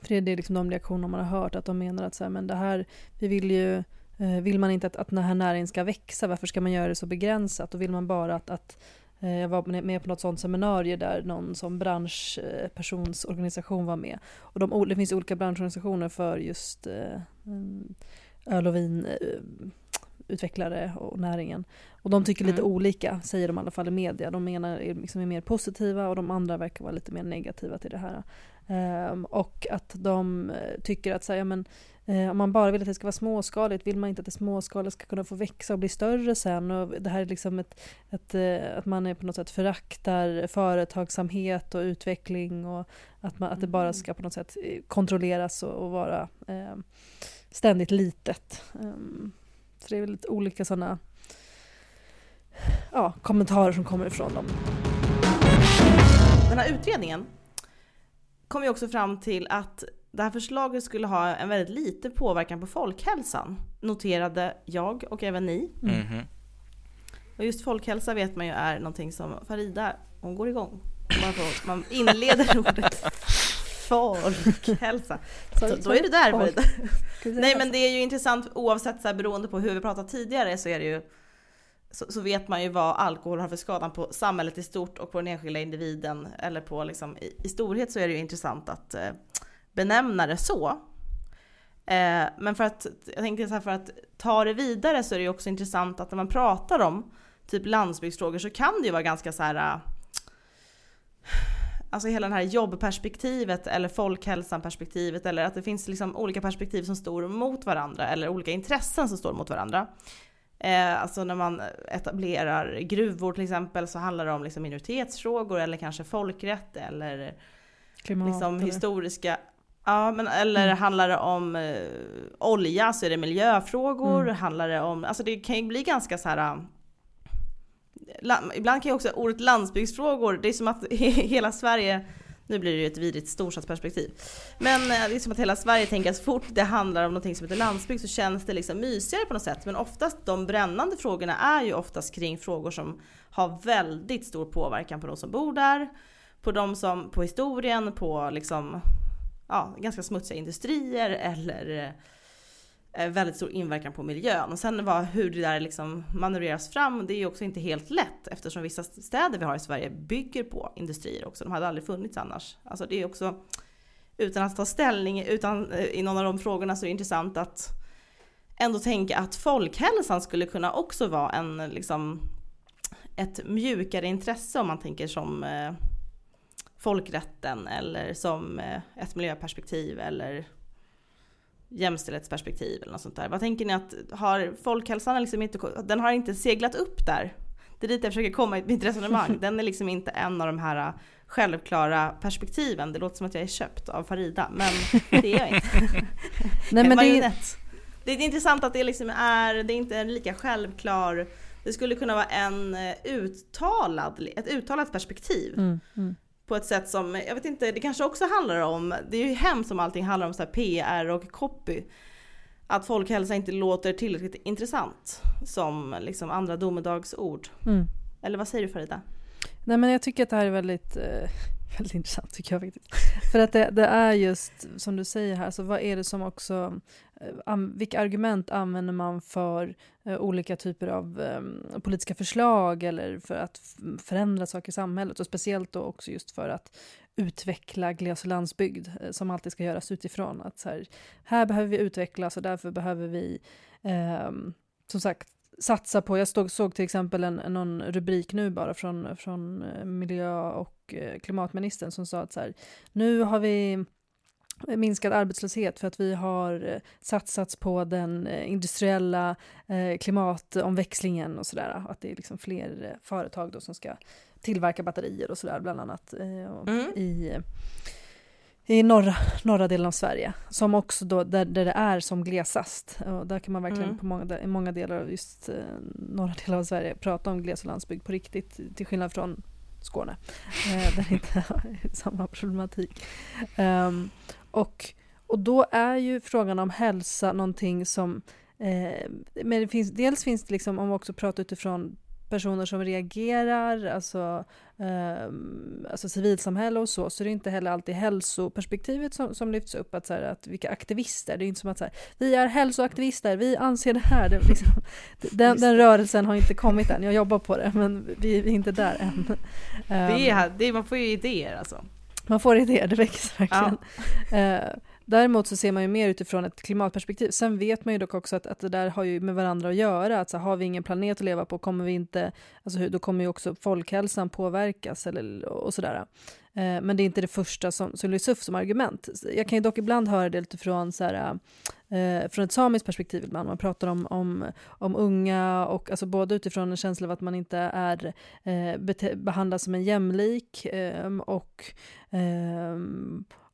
S2: för det är liksom de reaktioner man har hört att de menar att så här, men det här, vi vill ju eh, vill man inte att, att den här näringen ska växa, varför ska man göra det så begränsat? Och vill man bara att, att jag var med på något sånt seminarium där någon som branschpersonsorganisation var med. Och de, det finns olika branschorganisationer för just öl och vin utvecklare och näringen. Och de tycker lite mm. olika, säger de i alla fall i media. De menar liksom är mer positiva och de andra verkar vara lite mer negativa till det här. Um, och att de eh, tycker att så här, ja, men, eh, om man bara vill att det ska vara småskaligt vill man inte att det småskaliga ska kunna få växa och bli större sen. Och det här är liksom ett, ett, eh, att man är på något sätt föraktar företagsamhet och utveckling och att, man, att det bara mm. ska på något sätt kontrolleras och, och vara eh, ständigt litet. Um, så det är väl lite olika sådana ja, kommentarer som kommer ifrån dem.
S1: Den här utredningen kom ju också fram till att det här förslaget skulle ha en väldigt liten påverkan på folkhälsan, noterade jag och även ni. Mm. Mm. Och just folkhälsa vet man ju är någonting som Farida, hon går igång. Man, får, man inleder *laughs* ordet folkhälsa. Så, då är du där Farida. Nej men det är ju intressant oavsett så här, beroende på hur vi pratat tidigare så är det ju så, så, vet man ju vad alkohol har för skadan på samhället i stort och på den enskilda individen eller på liksom i, i storhet så är det ju intressant att eh, benämna det så. Eh, men för att, jag tänkte så här, för att ta det vidare så är det ju också intressant att när man pratar om typ landsbygdsfrågor så kan det ju vara ganska så här eh, alltså hela det här jobbperspektivet eller folkhälsan-perspektivet eller att det finns liksom olika perspektiv som står mot varandra eller olika intressen som står mot varandra. Eh, alltså när man etablerar gruvor till exempel så handlar det om liksom minoritetsfrågor eller kanske folkrätt eller Klimat, liksom eller? historiska Ja, men eller mm. handlar det om eh, olja så är det miljöfrågor, mm. handlar det om, alltså det kan ju bli ganska så här ibland kan ju också ordet landsbygdsfrågor, det är som att *laughs* hela Sverige nu blir det ju ett vidrigt storstadsperspektiv. Men liksom det är som att hela Sverige tänker att så fort det handlar om någonting som heter landsbygd så känns det liksom mysigare på något sätt. Men oftast de brännande frågorna är ju oftast kring frågor som har väldigt stor påverkan på de som bor där, på de som, på historien, på liksom, ja, ganska smutsiga industrier eller Eh, Eh, väldigt stor inverkan på miljön. Och sen vad, hur det där liksom manövreras fram, det är ju också inte helt lätt eftersom vissa städer vi har i Sverige bygger på industrier också. De hade aldrig funnits annars. Alltså det är också, utan att ta ställning utan, eh, i någon av de frågorna så är det intressant att ändå tänka att folkhälsan skulle kunna också vara en, liksom, ett mjukare intresse om man tänker som eh, folkrätten eller som eh, ett miljöperspektiv eller jämställdhetsperspektiv eller något sånt där. Vad tänker ni att har folkhälsan liksom inte, den har inte seglat upp där? Det är dit jag försöker komma i mitt resonemang. *laughs* Den är liksom inte en av de här självklara perspektiven. Det låter som att jag är köpt av Farida, men det är jag inte. *laughs* Nej, *laughs* men det, är... det är intressant att det liksom är, det är inte lika självklar, det skulle kunna vara en eh, uttalad, ett uttalat perspektiv. Mm, mm på ett sätt som, jag vet inte, det kanske också handlar om, det är ju hemskt om allting handlar om så PR och copy. Att folkhälsa inte låter tillräckligt intressant som liksom andra domedagsord. Mm. Eller vad säger du Farida?
S2: Nej men jag tycker att det här är väldigt, eh, *laughs* väldigt intressant tycker jag faktiskt. För att det, det, är just som du säger här, så vad är det som också, Eh, vilka argument använder man för eh, olika typer av ehm, politiska förslag eller för att förändra saker i samhället? Och speciellt då också just för att utveckla gles och landsbygd eh, som alltid ska göras utifrån. Att så här, här behöver vi utvecklas och därför behöver vi eh, som sagt satsa på, jag stod, såg till exempel en, någon rubrik nu bara från, från miljö och klimatministern som sa att så här, nu har vi minskad arbetslöshet för att vi har eh, satsats på den industriella klimatomväxlingen och sådär. Att det är liksom fler företag då som ska tillverka batterier och sådär bland annat mm. i i norra, norra delen av Sverige, som också då, där, där det är som glesast. Och där kan man verkligen mm. på många, i många delar av just eh, norra *laughs* delen av Sverige prata om gles och landsbygd på riktigt, till skillnad från Skåne, eh, där det inte *laughs* är samma problematik. Um, och, och då är ju frågan om hälsa någonting som eh, men det finns, dels finns det liksom, om man också pratar utifrån personer som reagerar, alltså, eh, alltså civilsamhälle och så, så det är inte heller alltid hälsoperspektivet som, som lyfts upp, att, så här, att vilka aktivister, det är inte som att så här, vi är hälsoaktivister, vi anser det här. Det, liksom, *laughs* den, den, rörelsen har inte kommit än, jag jobbar på det, men vi, vi är inte där än.
S1: Det är, det är, man får ju idéer alltså.
S2: Man får idéer, det växer verkligen. Ja. Uh, Däremot så ser man ju mer utifrån ett klimatperspektiv. Sen vet man ju dock också att, att det där har ju med varandra att göra. Att så har vi ingen planet att leva på kommer vi inte, alltså då kommer ju också folkhälsan påverkas eller, och sådär. Eh, men det är inte det första som, som lyfts upp som argument. Jag kan ju dock ibland höra det utifrån så här, eh, från ett samiskt perspektiv ibland. Man pratar om, om, om unga och alltså både utifrån en känsla av att man inte är eh, behandlad som en jämlik eh, och eh,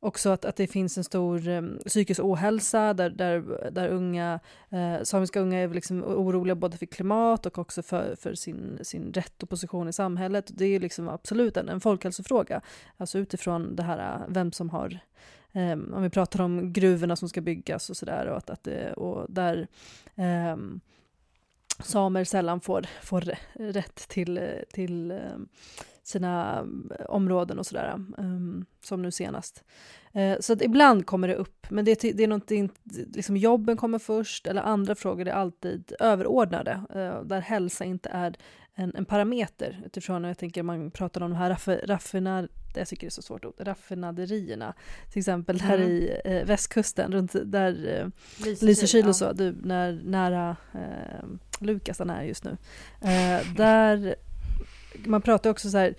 S2: också att, att det finns en stor eh, psykisk ohälsa där, där, där unga, eh, samiska unga är liksom oroliga både för klimat och också för, för sin, sin rätt och position i samhället. Det är liksom absolut en, en folkhälsofråga, alltså utifrån det här vem som har eh, om vi pratar om gruvorna som ska byggas och sådär och, att, att och där eh, samer sällan får, får rätt till, till ehm, sina eh, områden och sådär, um, som nu senast. Uh, så att ibland kommer det upp, men det, det är någonting, liksom jobben kommer först, eller andra frågor är alltid överordnade, uh, där hälsa inte är en, en parameter utifrån, jag tänker man pratar om de här raffinaderierna jag tycker det är så svårt ord, raffinaderierna, till exempel där mm. i eh, västkusten, runt där eh, Lysekil och så, du, när, nära eh, Lukas han är just nu, eh, där man pratar också så här,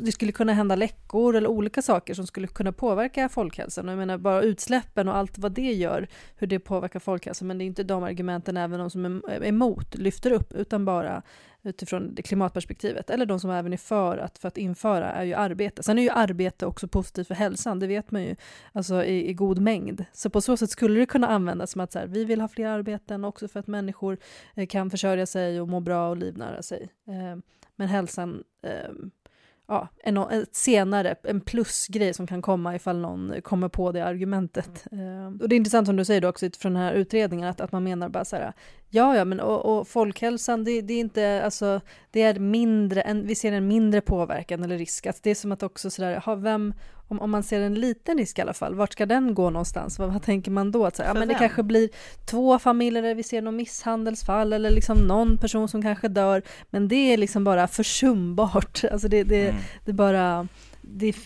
S2: det skulle kunna hända läckor eller olika saker som skulle kunna påverka folkhälsan. Jag menar bara utsläppen och allt vad det gör, hur det påverkar folkhälsan. Men det är inte de argumenten även de som är emot lyfter upp, utan bara utifrån det klimatperspektivet. Eller de som även är för att, för att införa är ju arbete. Sen är ju arbete också positivt för hälsan, det vet man ju alltså i, i god mängd. Så på så sätt skulle det kunna användas som att så här, vi vill ha fler arbeten också för att människor eh, kan försörja sig och må bra och livnära sig. Eh, men hälsan eh, ja, en, en senare, en plusgrej som kan komma ifall någon kommer på det argumentet. Mm. och det är intressant som du säger då också utifrån den här utredningen att, att man menar bara så här, ja ja men och, och folkhälsan det, det, är inte, alltså det är mindre, en, vi ser en mindre påverkan eller risk, att det är som att också sådär, ha vem, om, om man ser en liten risk i alla fall, vart ska den gå någonstans? Vad, vad tänker man då? Att så, ja, men det kanske blir två familjer där vi ser något misshandelsfall eller liksom någon person som kanske dör, men det är liksom bara försumbart. *laughs* Alltså det, det, mm. det bara, det,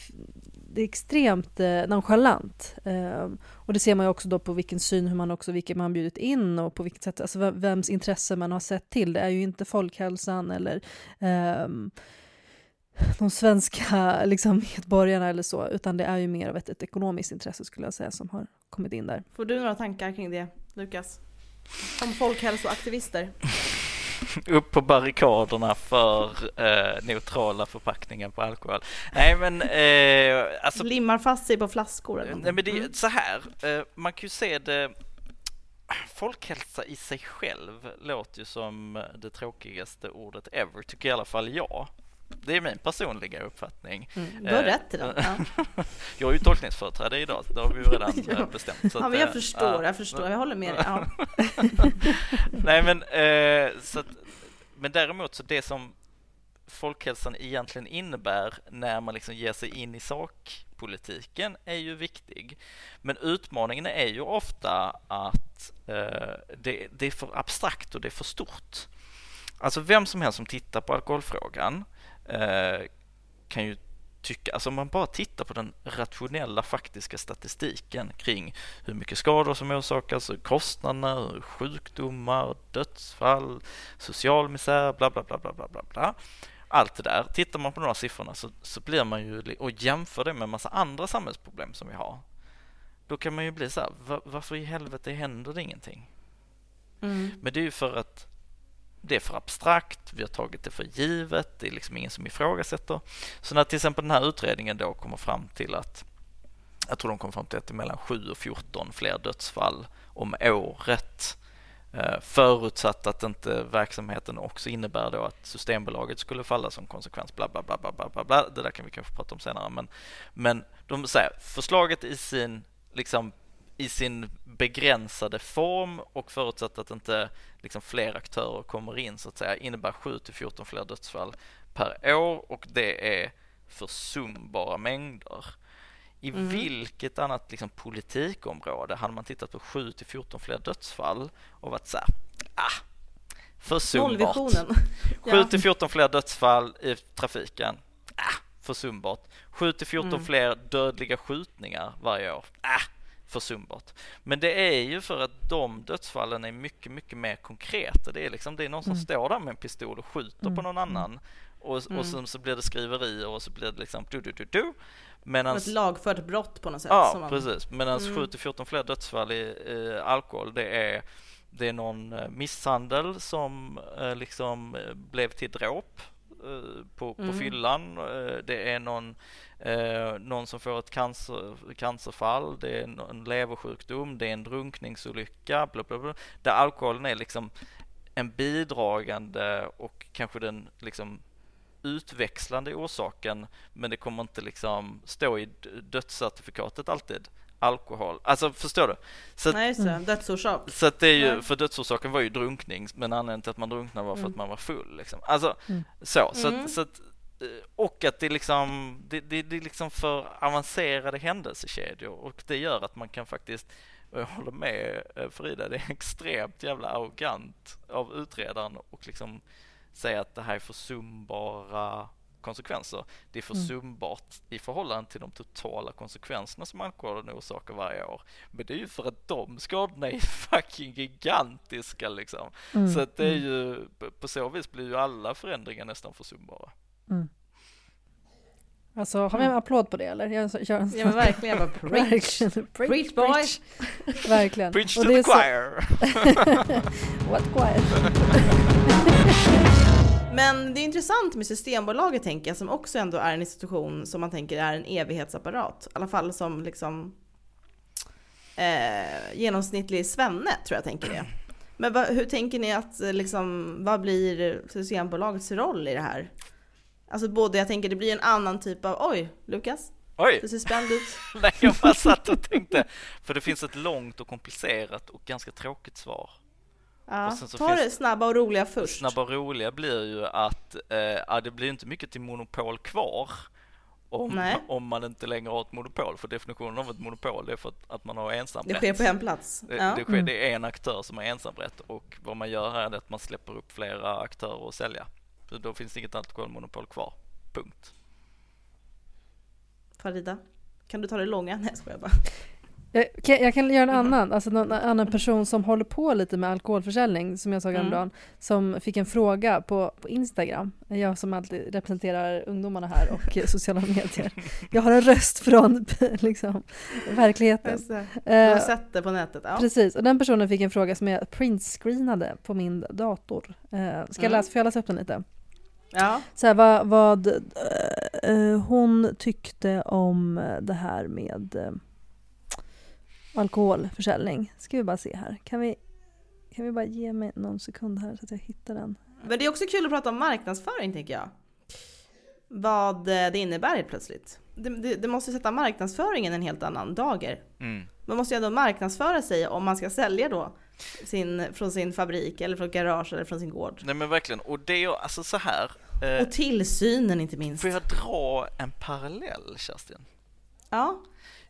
S2: det är extremt eh, nonchalant. Eh, och det ser man ju också då på vilken syn, hur man också, vilka man bjudit in och på vilket sätt, alltså vems intresse man har sett till. Det är ju inte folkhälsan eller eh, de svenska liksom, medborgarna eller så, utan det är ju mer av ett, ett ekonomiskt intresse skulle jag säga som har kommit in där.
S1: Får du några tankar kring det, Lukas? Som folkhälsoaktivister? *laughs*
S3: Upp på barrikaderna för eh, neutrala förpackningar på alkohol. Nej men eh, alltså,
S1: Limmar fast sig på flaskor eller
S3: Nej men det är så här, eh, man kan ju se det Folkhälsa i sig själv låter ju som det tråkigaste ordet ever, tycker i alla fall jag. Det är min personliga uppfattning.
S1: Mm, du har rätt i det. Ja. *laughs*
S3: jag är ju tolkningsföreträdare idag, det har vi ju redan *laughs* ja. bestämt.
S1: Så ja, men jag förstår, jag förstår, jag håller med dig. Ja. *laughs*
S3: Nej, men, eh, så att, men däremot så det som folkhälsan egentligen innebär när man liksom ger sig in i sakpolitiken är ju viktig. Men utmaningen är ju ofta att eh, det, det är för abstrakt och det är för stort. Alltså vem som helst som tittar på alkoholfrågan Eh, kan ju tycka, alltså om man bara tittar på den rationella faktiska statistiken kring hur mycket skador som orsakas, kostnaderna, sjukdomar, dödsfall, social misär, bla bla bla bla bla bla bla. Allt det där. Tittar man på de här siffrorna så, så blir man ju, och jämför det med en massa andra samhällsproblem som vi har. Då kan man ju bli så här, var, varför i helvete händer det ingenting? Mm. Men det är ju för att det är för abstrakt, vi har tagit det för givet, det är liksom ingen som ifrågasätter. Så när till exempel den här utredningen då kommer fram till att jag tror de kommer fram till att det är mellan 7 och 14 fler dödsfall om året eh, förutsatt att inte verksamheten också innebär då att Systembolaget skulle falla som konsekvens. Bla, bla, bla, bla, bla, bla. Det där kan vi kanske prata om senare. Men, men de säger förslaget i sin liksom i sin begränsade form och förutsatt att inte liksom fler aktörer kommer in så att säga innebär 7 till 14 fler dödsfall per år och det är försumbara mängder. I mm. vilket annat liksom, politikområde hade man tittat på 7 till 14 fler dödsfall och varit så här, ah, försumbart. 7 *laughs* till 14 fler dödsfall i trafiken, ah, försumbart. 7 till 14 mm. fler dödliga skjutningar varje år, ah, försumbart. Men det är ju för att de dödsfallen är mycket, mycket mer konkreta. Det är liksom, det är någon som mm. står där med en pistol och skjuter mm. på någon annan och, och mm. sen så blir det skriverier och så blir det liksom du, du, du, du.
S1: Medans, ett lagfört brott på något sätt.
S3: Ja, man... precis. Medan mm. 7-14 fler dödsfall i, i alkohol, det är, det är någon eh, misshandel som eh, liksom eh, blev till dråp på, på mm. fyllan. Det är någon, eh, någon som får ett cancer, cancerfall, det är en leversjukdom, det är en drunkningsolycka, bla bla bla. Där alkoholen är liksom en bidragande och kanske den liksom utväxlande orsaken men det kommer inte liksom stå i dödscertifikatet alltid alkohol. Alltså förstår du?
S1: Så att, Nej, just det. Dödsorsak.
S3: Så att det är ju, för dödsorsaken var ju drunkning men anledningen till att man drunknade var för mm. att man var full. Liksom. Alltså mm. så. så, att, mm. så att, eh, och att det liksom, det, det, det är liksom för avancerade händelsekedjor och det gör att man kan faktiskt och jag håller med eh, Frida, det är extremt jävla arrogant av utredaren och liksom säga att det här är försumbara konsekvenser. Det är mm. försumbart mm. i förhållande till de totala konsekvenserna som alkoholen orsakar varje år. Men det är ju för att de skadorna är *laughs* fucking gigantiska liksom. Mm. Så att det är mm. ju, på så vis blir ju alla förändringar nästan försumbara. Mm.
S2: Alltså, har vi en applåd på det eller?
S1: Jag kör en ja men verkligen, bara *laughs* preach. preach, preach boy!
S2: Verkligen.
S3: Preach to the choir! *laughs*
S2: What choir?
S1: Men det är intressant med Systembolaget tänker jag, som också ändå är en institution som man tänker är en evighetsapparat. I alla fall som liksom eh, genomsnittlig svenne tror jag tänker det. Men va, hur tänker ni att liksom, vad blir Systembolagets roll i det här? Alltså både, jag tänker det blir en annan typ av, oj Lukas?
S3: Oj!
S1: Du ser spänd ut. *laughs*
S3: Nej, jag bara satt och tänkte, för det finns ett långt och komplicerat och ganska tråkigt svar.
S1: Ja, ta det snabba och roliga först.
S3: Snabba och roliga blir ju att eh, det blir inte mycket till monopol kvar om, *laughs* om man inte längre har ett monopol. För definitionen av ett monopol är för att, att man har ensamrätt.
S1: Det sker på en plats.
S3: Det, ja. det, sker, mm. det är en aktör som har ensamrätt och vad man gör här är att man släpper upp flera aktörer att sälja. Så då finns det inget alkoholmonopol kvar. Punkt.
S1: Farida, kan du ta det långa? Nej, jag bara.
S2: Jag kan, jag kan göra en annan, alltså någon annan person som håller på lite med alkoholförsäljning som jag såg häromdagen, mm. som fick en fråga på, på Instagram. Jag som alltid representerar ungdomarna här och *laughs* sociala medier. Jag har en röst från *laughs* liksom, verkligheten.
S1: Du har uh, sett det på nätet? Ja.
S2: Precis, och den personen fick en fråga som jag printscreenade på min dator. Uh, ska jag mm. läsa, får jag läsa upp den lite?
S1: Ja.
S2: Så här, vad, vad uh, hon tyckte om det här med alkoholförsäljning. Ska vi bara se här. Kan vi, kan vi bara ge mig någon sekund här så att jag hittar den?
S1: Men det är också kul att prata om marknadsföring tänker jag. Vad det innebär helt plötsligt. Det, det, det måste sätta marknadsföringen en helt annan dager. Mm. Man måste ju ändå marknadsföra sig om man ska sälja då sin, från sin fabrik eller från garage eller från sin gård.
S3: Nej men verkligen, och det är alltså så här.
S1: Eh, och tillsynen inte minst.
S3: Får jag dra en parallell Kerstin?
S1: Ja.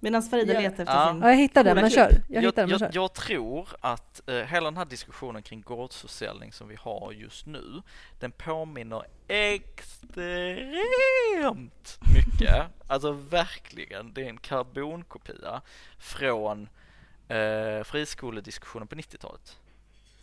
S1: Medan Farida letar efter
S2: ja.
S1: sin
S2: Ja, jag hittade den, men kör. Jag,
S3: jag,
S2: den,
S3: jag, jag tror att uh, hela den här diskussionen kring gårdsförsäljning som vi har just nu, den påminner extremt mycket, *laughs* alltså verkligen, det är en karbonkopia från uh, friskolediskussionen på 90-talet.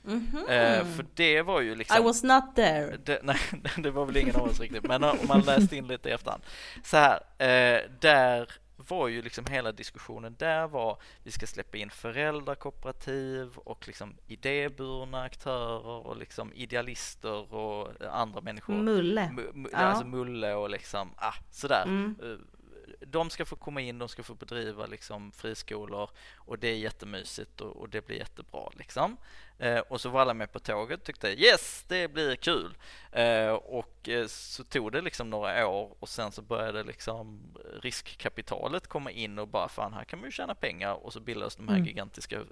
S3: Mm -hmm. uh, för det var ju liksom...
S1: I was not there.
S3: Det, *laughs* nej, det var väl ingen av oss riktigt, men om man läste in lite i efterhand. Så här, uh, där var ju liksom hela diskussionen där var vi ska släppa in föräldrakooperativ och liksom idéburna aktörer och liksom idealister och andra människor.
S1: Mulle.
S3: M ja. Alltså mulle och liksom, ah, sådär. Mm. Eh, de ska få komma in, de ska få bedriva liksom friskolor och det är jättemysigt och, och det blir jättebra liksom. Eh, och så var alla med på tåget tyckte yes, det blir kul. Eh, och eh, så tog det liksom några år och sen så började liksom riskkapitalet komma in och bara fan här kan man ju tjäna pengar och så bildades de här mm. gigantiska eh,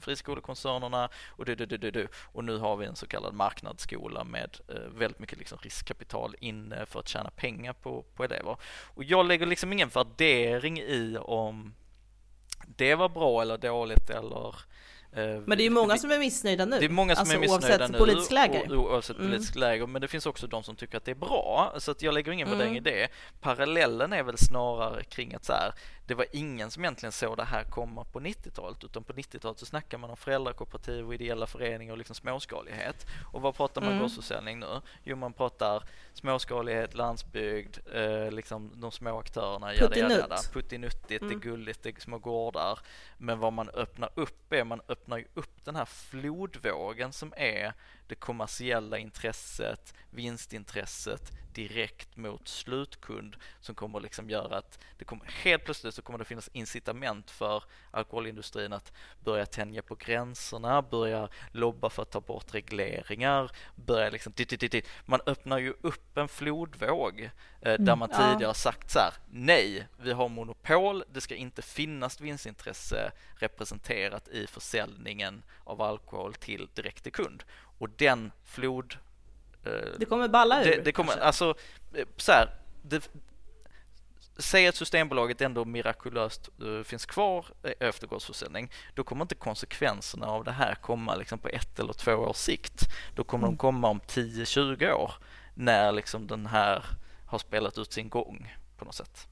S3: friskolekoncernerna och du, du, du, du, och nu har vi en så kallad marknadsskola med eh, väldigt mycket liksom riskkapital inne för att tjäna pengar på, på elever. Och jag lägger liksom ingen värdering i om det var bra eller dåligt eller
S1: men det är ju många som är missnöjda nu.
S3: Det är många som alltså, är missnöjda oavsett
S1: nu. Politisk läger.
S3: O, oavsett mm. politisk läger. Men det finns också de som tycker att det är bra. Så att jag lägger ingen mm. värdering i det. Parallellen är väl snarare kring att så här, det var ingen som egentligen såg det här komma på 90-talet utan på 90-talet så snackar man om föräldrakooperativ och ideella föreningar och liksom småskalighet. Och vad pratar man mm. gårdsförsäljning nu? Jo, man pratar småskalighet, landsbygd, eh, liksom de små aktörerna.
S1: Puttinutt.
S3: Puttinuttigt, mm. det är gulligt, det är små gårdar. Men vad man öppnar upp är, man öppnar ju upp den här flodvågen som är det kommersiella intresset, vinstintresset direkt mot slutkund som kommer liksom göra att det kommer, helt plötsligt så kommer det finnas incitament för alkoholindustrin att börja tänja på gränserna, börja lobba för att ta bort regleringar, börja liksom man öppnar ju upp en flodvåg eh, där mm, man tidigare ja. sagt så här, nej, vi har monopol, det ska inte finnas vinstintresse representerat i försäljningen av alkohol till direkt till kund och den flod...
S1: Eh, det kommer balla ur?
S3: Det, det kommer, alltså, eh, så här, det, Säg att Systembolaget ändå mirakulöst uh, finns kvar efter gårdsförsäljning, då kommer inte konsekvenserna av det här komma liksom på ett eller två års sikt. Då kommer mm. de komma om 10-20 år när liksom den här har spelat ut sin gång på något sätt.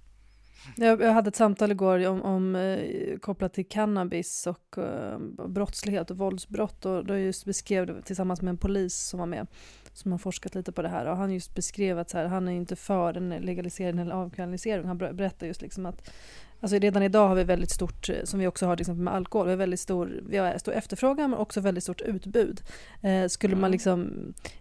S2: Jag, jag hade ett samtal igår om, om eh, kopplat till cannabis och uh, brottslighet och våldsbrott och då just beskrev det tillsammans med en polis som var med som har forskat lite på det här och han just beskrev att så här, han är inte för en legalisering eller avkriminalisering. Han berättar just liksom att Alltså redan idag har vi väldigt stort, eh, som vi också har till exempel med alkohol, vi har väldigt stor, vi har stor efterfrågan men också väldigt stort utbud. Eh, skulle man liksom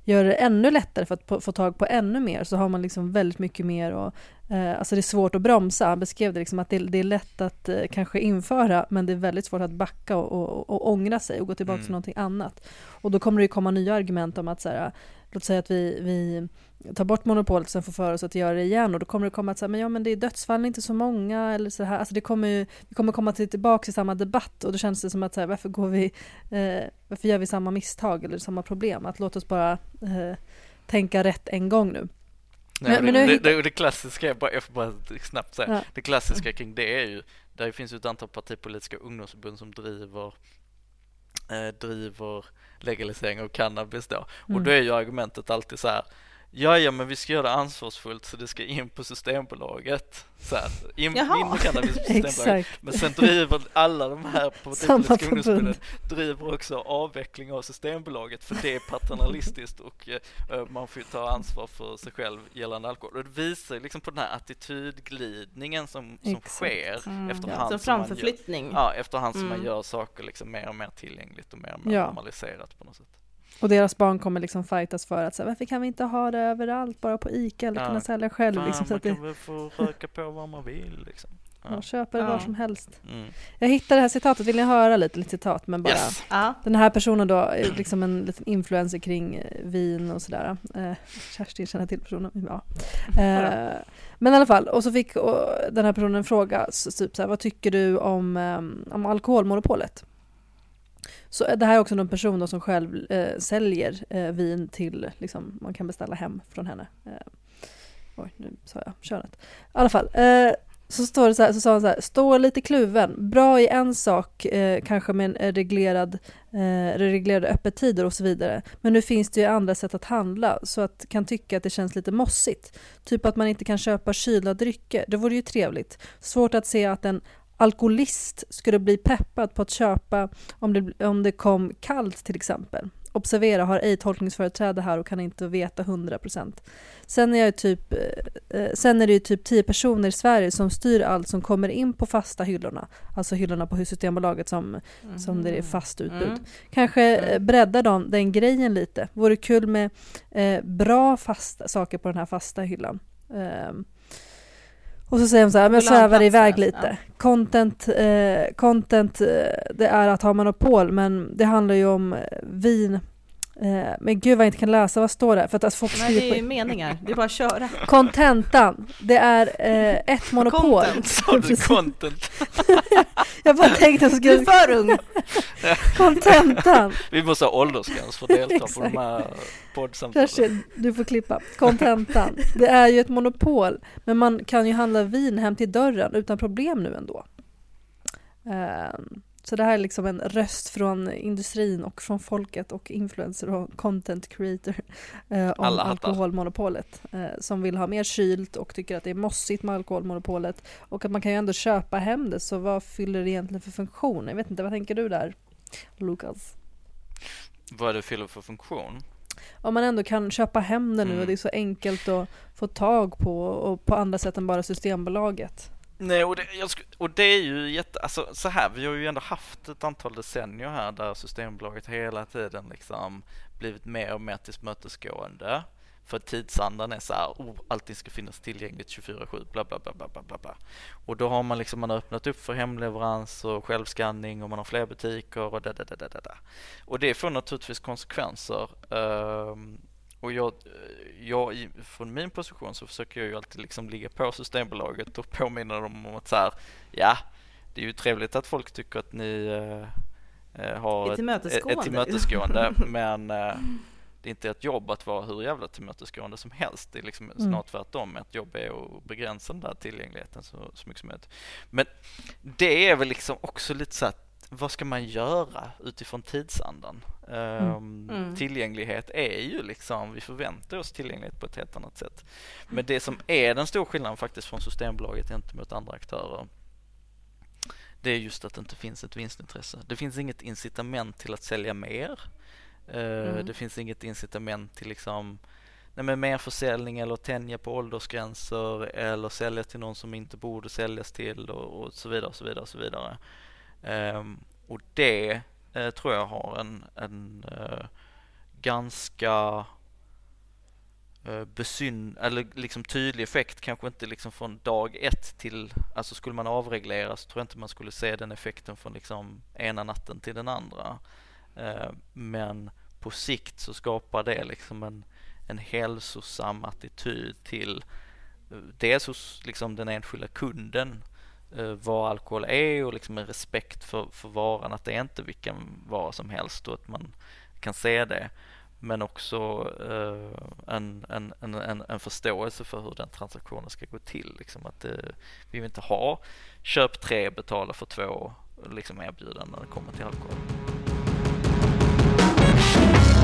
S2: göra det ännu lättare för att få tag på ännu mer så har man liksom väldigt mycket mer och eh, alltså det är svårt att bromsa. Han beskrev det liksom att det, det är lätt att eh, kanske införa men det är väldigt svårt att backa och, och, och ångra sig och gå tillbaka mm. till någonting annat. Och då kommer det ju komma nya argument om att så här, låt säga att vi, vi tar bort monopolet och sen får för oss att göra det igen och då kommer det komma att säga, men ja men det är dödsfall inte så många eller så här, alltså det kommer ju, vi kommer komma till, tillbaka till samma debatt och då känns det som att så här, varför går vi, eh, varför gör vi samma misstag eller samma problem? Att låt oss bara eh, tänka rätt en gång nu.
S3: Nej, men, men det, det, det, det, klassiska, jag, bara, jag får bara snabbt säga, ja. det klassiska kring det är ju, där finns ju ett antal partipolitiska ungdomsförbund som driver eh, driver legalisering av cannabis då. Mm. Och då är ju argumentet alltid så här, Ja, ja, men vi ska göra det ansvarsfullt så det ska in på Systembolaget. Så här, in, in med cannabis på Systembolaget. men sen driver alla de här partipolitiska *laughs* ungdomsförbunden driver också avveckling av Systembolaget för det är paternalistiskt och uh, man får ta ansvar för sig själv gällande alkohol. Och det visar liksom på den här attitydglidningen som, som sker mm. efterhand,
S1: ja, som man gör,
S3: ja, efterhand som mm. man gör saker liksom mer och mer tillgängligt och mer och mer ja. normaliserat på något sätt.
S2: Och deras barn kommer liksom fightas för att så varför kan vi inte ha det överallt, bara på ICA eller ja. kunna sälja själv? Fan, liksom,
S3: så man att kan det... väl få röka på vad man vill liksom.
S2: Ja. Man köper det ja. var som helst. Mm. Jag hittade det här citatet, vill ni höra lite, lite citat? Men bara, yes. Den här personen då är liksom en liten influencer kring eh, vin och sådär. Eh, *laughs* Kerstin känner till personen. Ja. *laughs* Eh, men i alla fall, och så fick och, den här personen en fråga, typ så här, vad tycker du om, um, om alkoholmonopolet? Så eh, det här är också en person som själv eh, säljer eh, vin till, liksom, man kan beställa hem från henne. Eh, oj, nu sa jag könet. I alla fall. Eh, så, står det så, här, så sa han så här, Stå lite kluven, bra i en sak, eh, kanske med en reglerad, eh, reglerade öppettider och så vidare. Men nu finns det ju andra sätt att handla, så att kan tycka att det känns lite mossigt. Typ att man inte kan köpa kylda drycker, det vore ju trevligt. Svårt att se att en alkoholist skulle bli peppad på att köpa om det, om det kom kallt till exempel. Observera, har ej tolkningsföreträde här och kan inte veta 100%. Sen är, typ, eh, sen är det ju typ 10 personer i Sverige som styr allt som kommer in på fasta hyllorna. Alltså hyllorna på Systembolaget som, mm. som det är fast utbud. Mm. Kanske eh, breddar de den grejen lite. Vore kul med eh, bra fasta saker på den här fasta hyllan. Um, Och så säger de så här, men jag svävar iväg lite. Content, eh, content eh, det är att ha monopol, men det handlar ju om eh, vin. Eh, men gud vad jag inte kan läsa, vad står det? För att alltså, folk
S1: Nej, det är ju
S2: på...
S1: meningar. Det är bara att köra. *laughs*
S2: Kontentan, det är eh, ett monopol.
S1: Content.
S3: Sa du content? *laughs*
S2: Jag bara tänkte att jag
S1: Du är
S2: skulle...
S1: för ung. *laughs*
S2: Kontentan!
S3: Vi måste ha åldersgräns för att delta på de här poddsamtalen.
S2: Kerstin, du får klippa. Kontentan. Det är ju ett monopol, men man kan ju handla vin hem till dörren utan problem nu ändå. Ehm, Så det här är liksom en röst från industrin och från folket och influencer och content creator eh, om
S3: Alla
S2: alkoholmonopolet. eh, Som vill ha mer kylt och tycker att det är mossigt med alkoholmonopolet. Och att man kan ju ändå köpa hem det, så vad fyller det egentligen för funktion? Jag vet inte, vad tänker du där, Lukas?
S3: Vad det fyller för funktion?
S2: Om man ändå kan köpa hem det nu
S3: Mm.
S2: och det är så enkelt att få tag på och på andra sätt än bara Systembolaget.
S3: Nej, och det, jag och det är ju jätte, alltså så här, vi har ju ändå haft ett antal decennier här där Systembolaget hela tiden liksom blivit mer och mer tillmötesgående. För tidsandan är så här, oh, allting ska finnas tillgängligt 24-7, bla bla bla bla bla bla bla. Och då har man liksom, man har öppnat upp för hemleverans och självskanning och man har fler butiker och da da da da da da. Och det får naturligtvis konsekvenser. ehm, och jag, jag, i- från min position så försöker jag ju alltid liksom ligga på Systembolaget och påminna dem om att så här, ja, det är ju trevligt att folk tycker att ni eh, eh, har ett,
S1: tillmötesgående.
S3: ett tillmötesgående, *laughs* men eh, det är inte ett jobb att vara hur jävla tillmötesgående som helst. Det är liksom
S2: Mm.
S3: snart tvärtom. Ett jobb är att begränsa den där tillgängligheten så, så mycket som möjligt. Men det är väl liksom också lite så att vad ska man göra utifrån tidsandan? Ehm,
S1: Mm.
S3: Tillgänglighet är ju liksom, vi förväntar oss tillgänglighet på ett helt annat sätt. Men det som är den stora skillnaden faktiskt från Systembolaget gentemot andra aktörer det är just att det inte finns ett vinstintresse. Det finns inget incitament till att sälja mer. Eh,
S1: Mm.
S3: Det finns inget incitament till liksom nej men mer försäljning eller tänja på åldersgränser eller sälja till någon som inte borde säljas till och, och så vidare och så vidare och så vidare. Ehm, och det eh, tror jag har en, en eh, ganska eh, besyn eller liksom tydlig effekt, kanske inte liksom från dag ett till, alltså skulle man avreglera så tror jag inte man skulle se den effekten från liksom ena natten till den andra. Eh, men på sikt så skapar det liksom en, en hälsosam attityd till eh, dels hos liksom den enskilda kunden Eh, vad alkohol är och liksom en respekt för, för varan, att det är inte vilken vara som helst och att man kan se det. Men också eh, en, en, en, en, en förståelse för hur den transaktionen ska gå till. Liksom att eh, vi vill inte ha köp tre, betala för två liksom erbjudanden när det kommer till alkohol.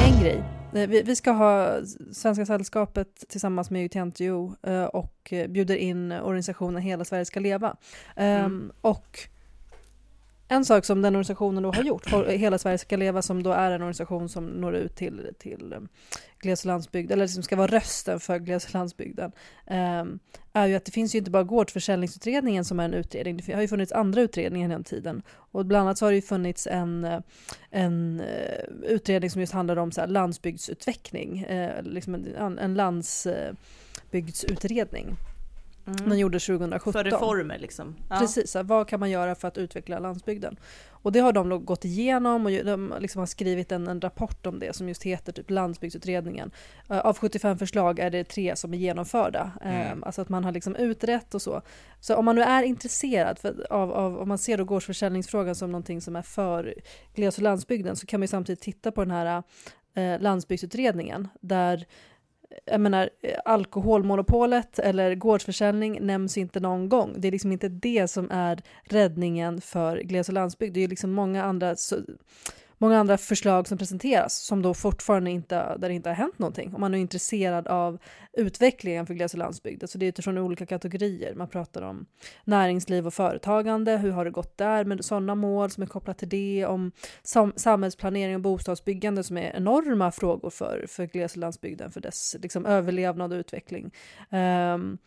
S2: En grej. Eh, Vi, vi ska ha Svenska Sällskapet tillsammans med UTNTO eh, och eh, bjuder in organisationen Hela Sverige ska leva. Ehm,
S1: Mm.
S2: Och en sak som den organisationen då har gjort, för Hela Sverige ska leva, som då är en organisation som når ut till, till eh, gles och landsbygd, eller som ska vara rösten för gles och landsbygden, ehm, är ju att det finns ju inte bara gårdsförsäljningsutredningen som är en utredning, det har ju funnits andra utredningar genom tiden. Och bland annat så har det ju funnits en, eh, en eh, utredning som just handlar om så här landsbygdsutveckling, liksom en, en landsbygdsutredning.
S1: Mm.
S2: gjordes 2017.
S1: För reformer liksom. Ja.
S2: Precis, vad kan man göra för att utveckla landsbygden? Och det har de gått igenom och de liksom har skrivit en, en rapport om det som just heter typ landsbygdsutredningen. Eh, av 75 förslag är det tre som är genomförda.
S3: Mm.
S2: Alltså att man har liksom utrett och så. Så om man nu är intresserad för, av, av, om man ser då gårdsförsäljningsfrågan som någonting som är för gles och landsbygden så kan man ju samtidigt titta på den här eh, landsbygdsutredningen där jag menar, eh, alkoholmonopolet eller gårdsförsäljning nämns inte någon gång. Det är liksom inte det som är räddningen för gles och landsbygd. Det är ju liksom många andra, många andra förslag som presenteras som då fortfarande inte, där det inte har hänt någonting. Om man är intresserad av utvecklingen för gles och landsbygd. Alltså det är utifrån olika kategorier. Man pratar om näringsliv och företagande, hur har det gått där med sådana mål som är kopplat till det, om sam samhällsplanering och bostadsbyggande som är enorma frågor för, för gles och landsbygden, för dess liksom, överlevnad och utveckling. Um,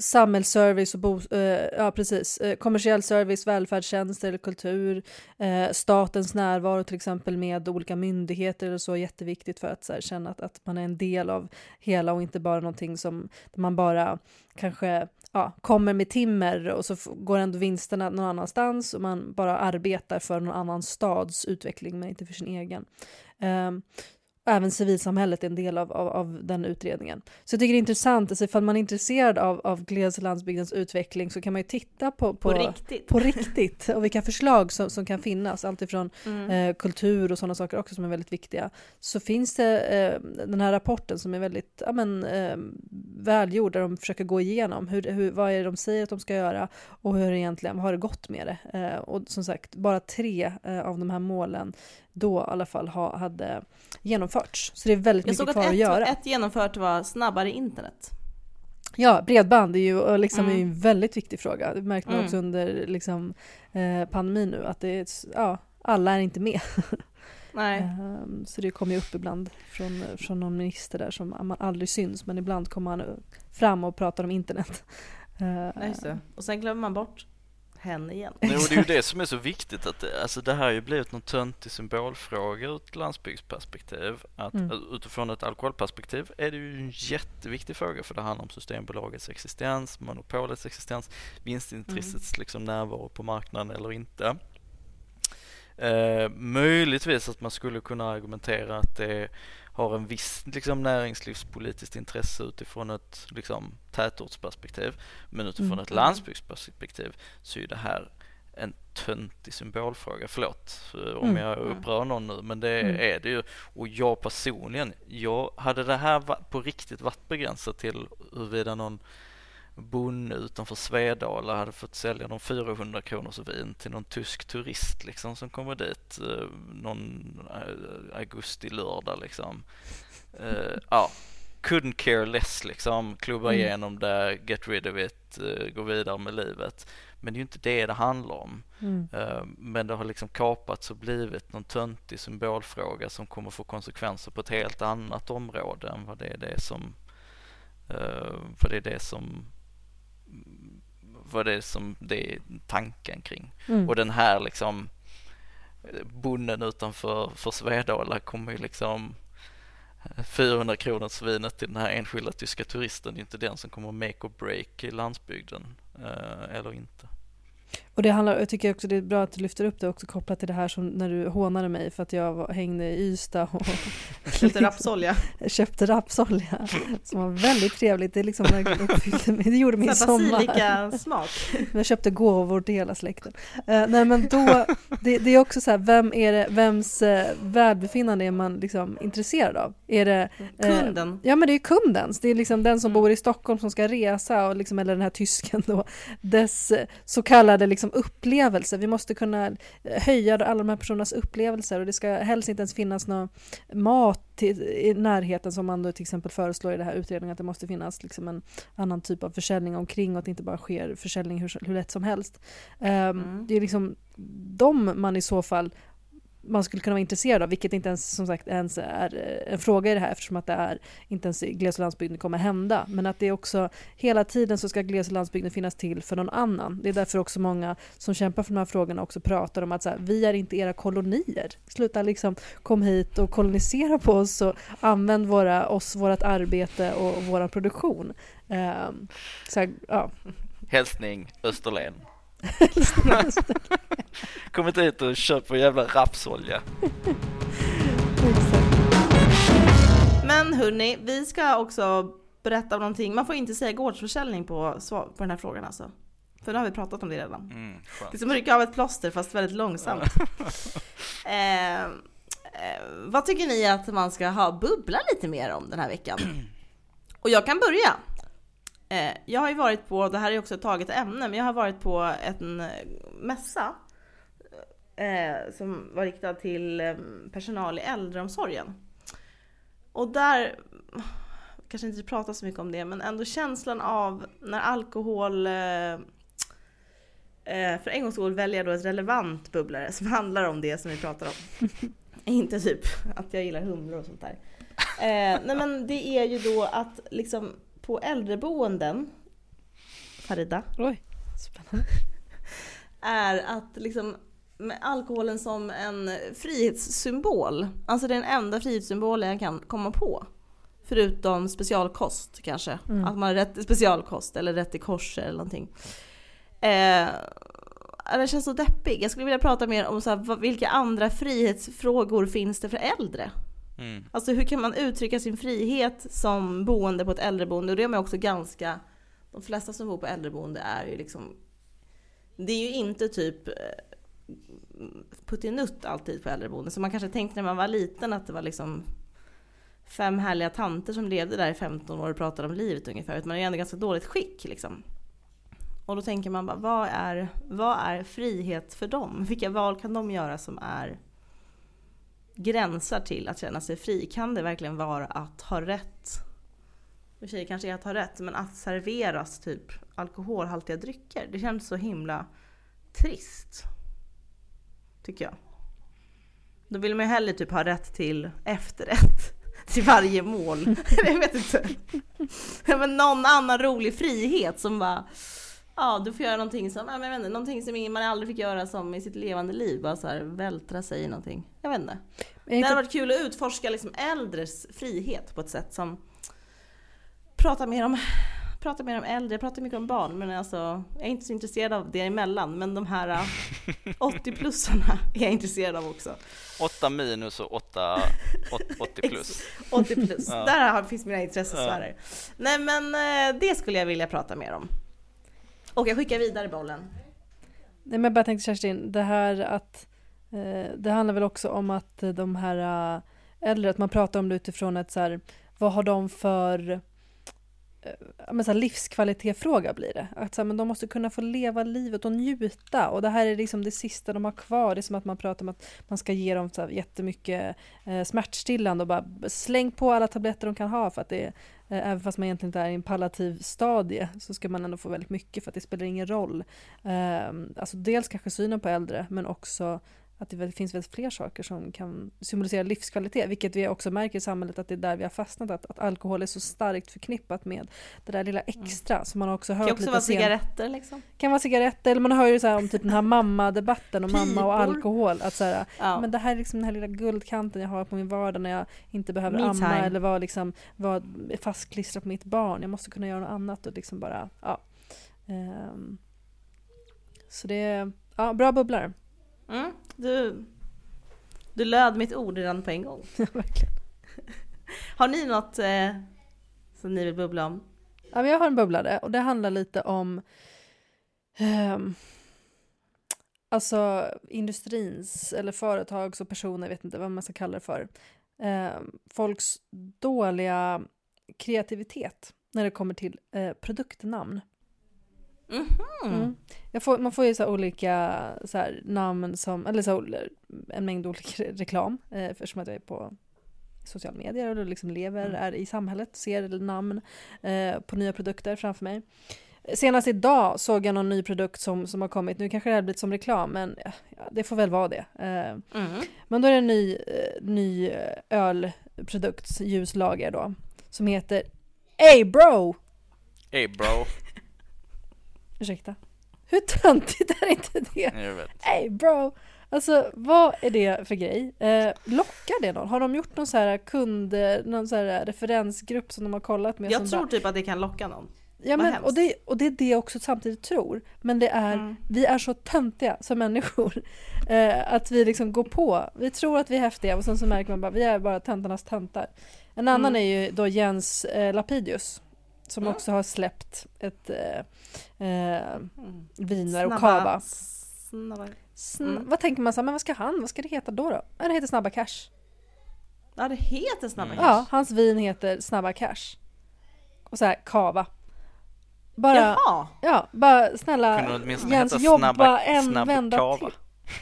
S2: samhällsservice och bo, eh, ja, precis. Eh, kommersiell service, välfärdstjänster eller kultur, eh, statens närvaro till exempel med olika myndigheter eller så är jätteviktigt för att så här, känna att, att man är en del av hela och inte bara någonting som man bara kanske ja, kommer med timmer och så går ändå vinsterna någon annanstans och man bara arbetar för någon annan stads utveckling men inte för sin egen. Ehm, och även civilsamhället är en del av, av, av den utredningen. Så jag tycker det är intressant, alltså ifall man är intresserad av, av gles och landsbygdens utveckling så kan man ju titta på,
S1: På, riktigt.
S2: på riktigt och vilka förslag som, som kan finnas, alltifrån
S1: Mm.
S2: eh, kultur och sådana saker också som är väldigt viktiga. Så finns det eh, den här rapporten som är väldigt ja, men, eh, välgjord där de försöker gå igenom hur, hur, vad är det de säger att de ska göra och hur egentligen, vad har det gått med det? Eh, och som sagt, bara tre eh, av de här målen då i alla fall ha, hade genomförts. Så det är väldigt
S1: Jag
S2: mycket
S1: såg
S2: kvar
S1: att
S2: att göra.
S1: ett genomfört var snabbare internet.
S2: Ja, bredband är ju, liksom
S1: Mm.
S2: är en väldigt viktig fråga. Det märkte man
S1: Mm.
S2: också under liksom, eh, pandemin nu att det är, ja, alla är inte med. *laughs*
S1: Nej.
S2: Ehm, Så det kommer ju upp ibland från, från någon minister där som man aldrig syns men ibland kommer han fram och pratar om internet. *laughs*
S1: Nej, just det. Och sen glömmer man bort henne igen.
S3: Jo, det är ju det som är så viktigt att det, alltså det här har ju blivit någon töntig symbolfråga ur ett landsbygdsperspektiv. Att
S2: Mm.
S3: utifrån ett alkoholperspektiv är det ju en jätteviktig fråga för det handlar om Systembolagets existens, monopolets existens, vinstintressets liksom närvaro på marknaden eller inte. Eh, möjligtvis att man skulle kunna argumentera att det har en viss liksom, näringslivspolitiskt intresse utifrån ett liksom, tätortsperspektiv. Men utifrån
S2: Mm.
S3: ett landsbygdsperspektiv så är det här en töntig symbolfråga. Förlåt eh, om
S2: Mm.
S3: jag upprör någon nu men det
S2: Mm.
S3: är det ju. Och jag personligen, jag hade det här på riktigt varit begränsat till huruvida någon bonde utanför Svedala hade fått sälja någon 400 kronors vin till någon tysk turist liksom som kommer dit eh, någon eh, augusti-lördag liksom. Eh, ja, couldn't care less liksom, klubba
S2: Mm.
S3: igenom det, get rid of it, eh, gå vidare med livet. Men det är ju inte det det handlar om.
S2: Mm.
S3: Eh, Men det har liksom kapats och blivit någon töntig symbolfråga som kommer få konsekvenser på ett helt annat område än vad det är det som eh, vad det är det som vad det är som det är tanken kring.
S2: Mm.
S3: Och den här liksom eh, bonden utanför för Svedala kommer ju liksom eh, 400 kronors vinet till den här enskilda tyska turisten, det är inte den som kommer make or break i landsbygden eh, eller inte.
S2: Och det handlar, jag tycker också det är bra att du lyfter upp det också kopplat till det här som när du hånade mig för att jag var, hängde i Ystad och *laughs*
S1: Köpte rapsolja. *laughs*
S2: köpte rapsolja som var väldigt trevligt. Det, liksom det gjorde min sommar.
S1: Basilika-smak. *laughs*
S2: Jag köpte gåvor till hela släkten. Eh, nej men då, det, det är också så här, vem är det, vems eh, välbefinnande är man liksom intresserad av? Är det eh,
S1: Kunden.
S2: Ja men det är kundens, det är liksom den som
S1: Mm.
S2: bor i Stockholm som ska resa och liksom, eller den här tysken då, dess så kallade liksom upplevelser. Vi måste kunna eh, höja alla de här personernas upplevelser och det ska helst inte ens finnas någon mat till, i närheten som man då till exempel föreslår i den här utredningen att det måste finnas liksom en annan typ av försäljning omkring och att det inte bara sker försäljning hur, hur lätt som helst. Ehm,
S1: Mm.
S2: Det är liksom de man i så fall man skulle kunna vara intresserad av, vilket inte ens som sagt ens är eh, en fråga i det här eftersom att det är inte ens i gles och landsbygden kommer hända. Men att det är också hela tiden så ska gles och landsbygden finnas till för någon annan. Det är därför också många som kämpar för de här frågorna också pratar om att så här, vi är inte era kolonier. Sluta liksom kom hit och kolonisera på oss och använd våra, oss, vårt arbete och vår produktion. Ehm, så här, ja.
S3: Hälsning Österlen. *laughs* Kom inte hit och köp vår jävla rapsolja. *laughs*
S1: Men hörni, vi ska också berätta om någonting. Man får inte säga gårdsförsäljning på, på den här frågan alltså. För nu har vi pratat om det redan.
S3: Mm,
S1: Det är som att rycka av ett plåster fast väldigt långsamt. *laughs* eh, eh, vad tycker ni att man ska ha bubbla lite mer om den här veckan? *clears throat* Och jag kan börja. Eh, jag har ju varit på, det här är också ett taget ämne, men jag har varit på en eh, mässa eh, som var riktad till personal i äldreomsorgen. Och där, kanske inte pratar så mycket om det, men ändå känslan av när alkohol för en gångs skull välja då ett relevant bubblare som *laughs* handlar om det som vi pratar om. *laughs* Inte typ att jag gillar humlor och sånt där. Nej men det är ju då att liksom på äldreboenden, Farida,
S2: Oj, spännande. *laughs*
S1: är att liksom med alkoholen som en frihetssymbol. Alltså det är den enda frihetssymbolen jag kan komma på. Förutom specialkost kanske.
S2: Mm.
S1: Att man har rätt till specialkost eller rätt till kors eller någonting. Eh, det känns så deppig. Jag skulle vilja prata mer om så här, vilka andra frihetsfrågor finns det för äldre?
S3: Mm.
S1: Alltså hur kan man uttrycka sin frihet som boende på ett äldreboende? Och det är man också ganska... De flesta som bor på äldreboende är ju liksom... Det är ju inte typ eh, puttinutt alltid på äldreboende. Så man kanske tänkte när man var liten att det var liksom fem härliga tanter som levde där i 15 år och pratade om livet ungefär. Utan man är ju ändå ganska dåligt skick liksom. Och då tänker man bara, vad är, vad är frihet för dem? Vilka val kan de göra som är gränsar till att känna sig fri? Kan det verkligen vara att ha rätt? I och för sig kanske är att ha rätt, men att serveras typ alkoholhaltiga drycker. Det känns så himla trist. Tycker jag. Då vill man ju hellre typ ha rätt till efterrätt *laughs* till varje mål. *laughs* jag vet inte. *laughs* men någon annan rolig frihet som bara Ja, du får göra någonting som, ja, men jag vet inte, någonting som man aldrig fick göra som i sitt levande liv. Bara så här vältra sig i någonting. Jag vet inte. Det hade varit kul att utforska liksom äldres frihet på ett sätt som pratar mer om, pratar mer om äldre, jag pratar mycket om barn men alltså jag är inte så intresserad av det emellan men de här *laughs* 80-plussarna är jag intresserad av också.
S3: 8 minus och 8, 80 plus.
S1: 80 plus,
S3: Ja.
S1: där har- finns mina intressesfärer.
S3: Ja.
S1: Nej men eh, det skulle jag vilja prata mer om. Och jag skickar vidare bollen.
S2: nej men jag bara tänkte Kerstin, det här att eh, det handlar väl också om att de här eh, äldre, att man pratar om det utifrån ett så här, vad har de för eh, Eh, men så här livskvalitetsfråga blir det. Att så här, men de måste kunna få leva livet och njuta och det här är liksom det sista de har kvar. Det är som att man pratar om att man ska ge dem så här jättemycket eh, smärtstillande och bara släng på alla tabletter de kan ha för att det är, eh, även fast man egentligen inte är i en palliativ stadie så ska man ändå få väldigt mycket för att det spelar ingen roll. Eh, alltså dels kanske synen på äldre men också att det finns väldigt fler saker som kan symbolisera livskvalitet, vilket vi också märker i samhället att det är där vi har fastnat, att, att alkohol är så starkt förknippat med det där lilla extra som man också
S1: Det
S2: hört
S1: kan också
S2: lite
S1: vara
S2: sen-
S1: cigaretter liksom.
S2: kan vara cigaretter, eller man hör ju så om typ den här mamma-debatten om mamma och alkohol. Att så här,
S1: Ja.
S2: men det här är liksom den här lilla guldkanten jag har på min vardag när jag inte behöver
S1: Me
S2: amma
S1: time.
S2: eller vara liksom, vara fastklistrad på mitt barn. Jag måste kunna göra något annat och liksom bara, ja. Ehm, så det är, ja, bra bubblare.
S1: Mm, du, du löd mitt ord redan på en gång.
S2: Verkligen. *laughs*
S1: Har ni något eh, som ni vill bubbla om?
S2: Ja, men jag har en bubblare och det handlar lite om ehm, alltså industrins eller företags och personer, jag vet inte vad man ska kalla det för, ehm, folks dåliga kreativitet när det kommer till eh, produktnamn.
S1: Mhm.
S2: Mm. Jag får, man får ju så här olika så här, namn som, eller så här, en mängd olika re- reklam eh, eftersom att jag är på sociala medier och liksom lever,
S1: Mm.
S2: är i samhället, ser namn eh, på nya produkter framför mig. Senast idag såg jag någon ny produkt som, som har kommit, nu kanske det har blivit som reklam men ja, det får väl vara det. Eh,
S1: Mm.
S2: men då är det en ny, eh, ny eh, ölprodukt, ljuslager då, som heter Ey bro!
S3: Hey bro.
S2: Ursäkta. Hur töntigt är inte det?
S3: Jag vet.
S2: Hey bro! Alltså vad är det för grej? Eh, lockar det någon? Har de gjort någon så här kund, någon så här referensgrupp som de har kollat med?
S1: Jag
S2: som
S1: tror
S2: bara,
S1: typ att det kan locka någon.
S2: ja, men, och, det, och det är det jag också samtidigt tror. Men det är,
S1: Mm.
S2: vi är så töntiga som människor. *laughs* Eh, att vi liksom går på. Vi tror att vi är häftiga och sen så märker man bara vi är bara töntarnas töntar. En annan
S1: Mm.
S2: är ju då Jens eh, Lapidius. Som
S1: Mm.
S2: också har släppt ett eh, eh, viner och kava.
S1: Snabba.
S2: Sn-
S1: Mm.
S2: Vad tänker man så här, men vad ska han, vad ska det heta då då? Ja, det heter Snabba Cash.
S1: Ja, det heter Snabba
S3: Mm.
S1: Cash.
S2: Ja, hans vin heter Snabba Cash. Och så här, kava. Bara,
S1: Jaha!
S2: ja, bara snälla Jens
S3: heta
S2: jobba
S3: snabba,
S2: en
S3: snabb
S2: vända
S3: kava.
S2: till.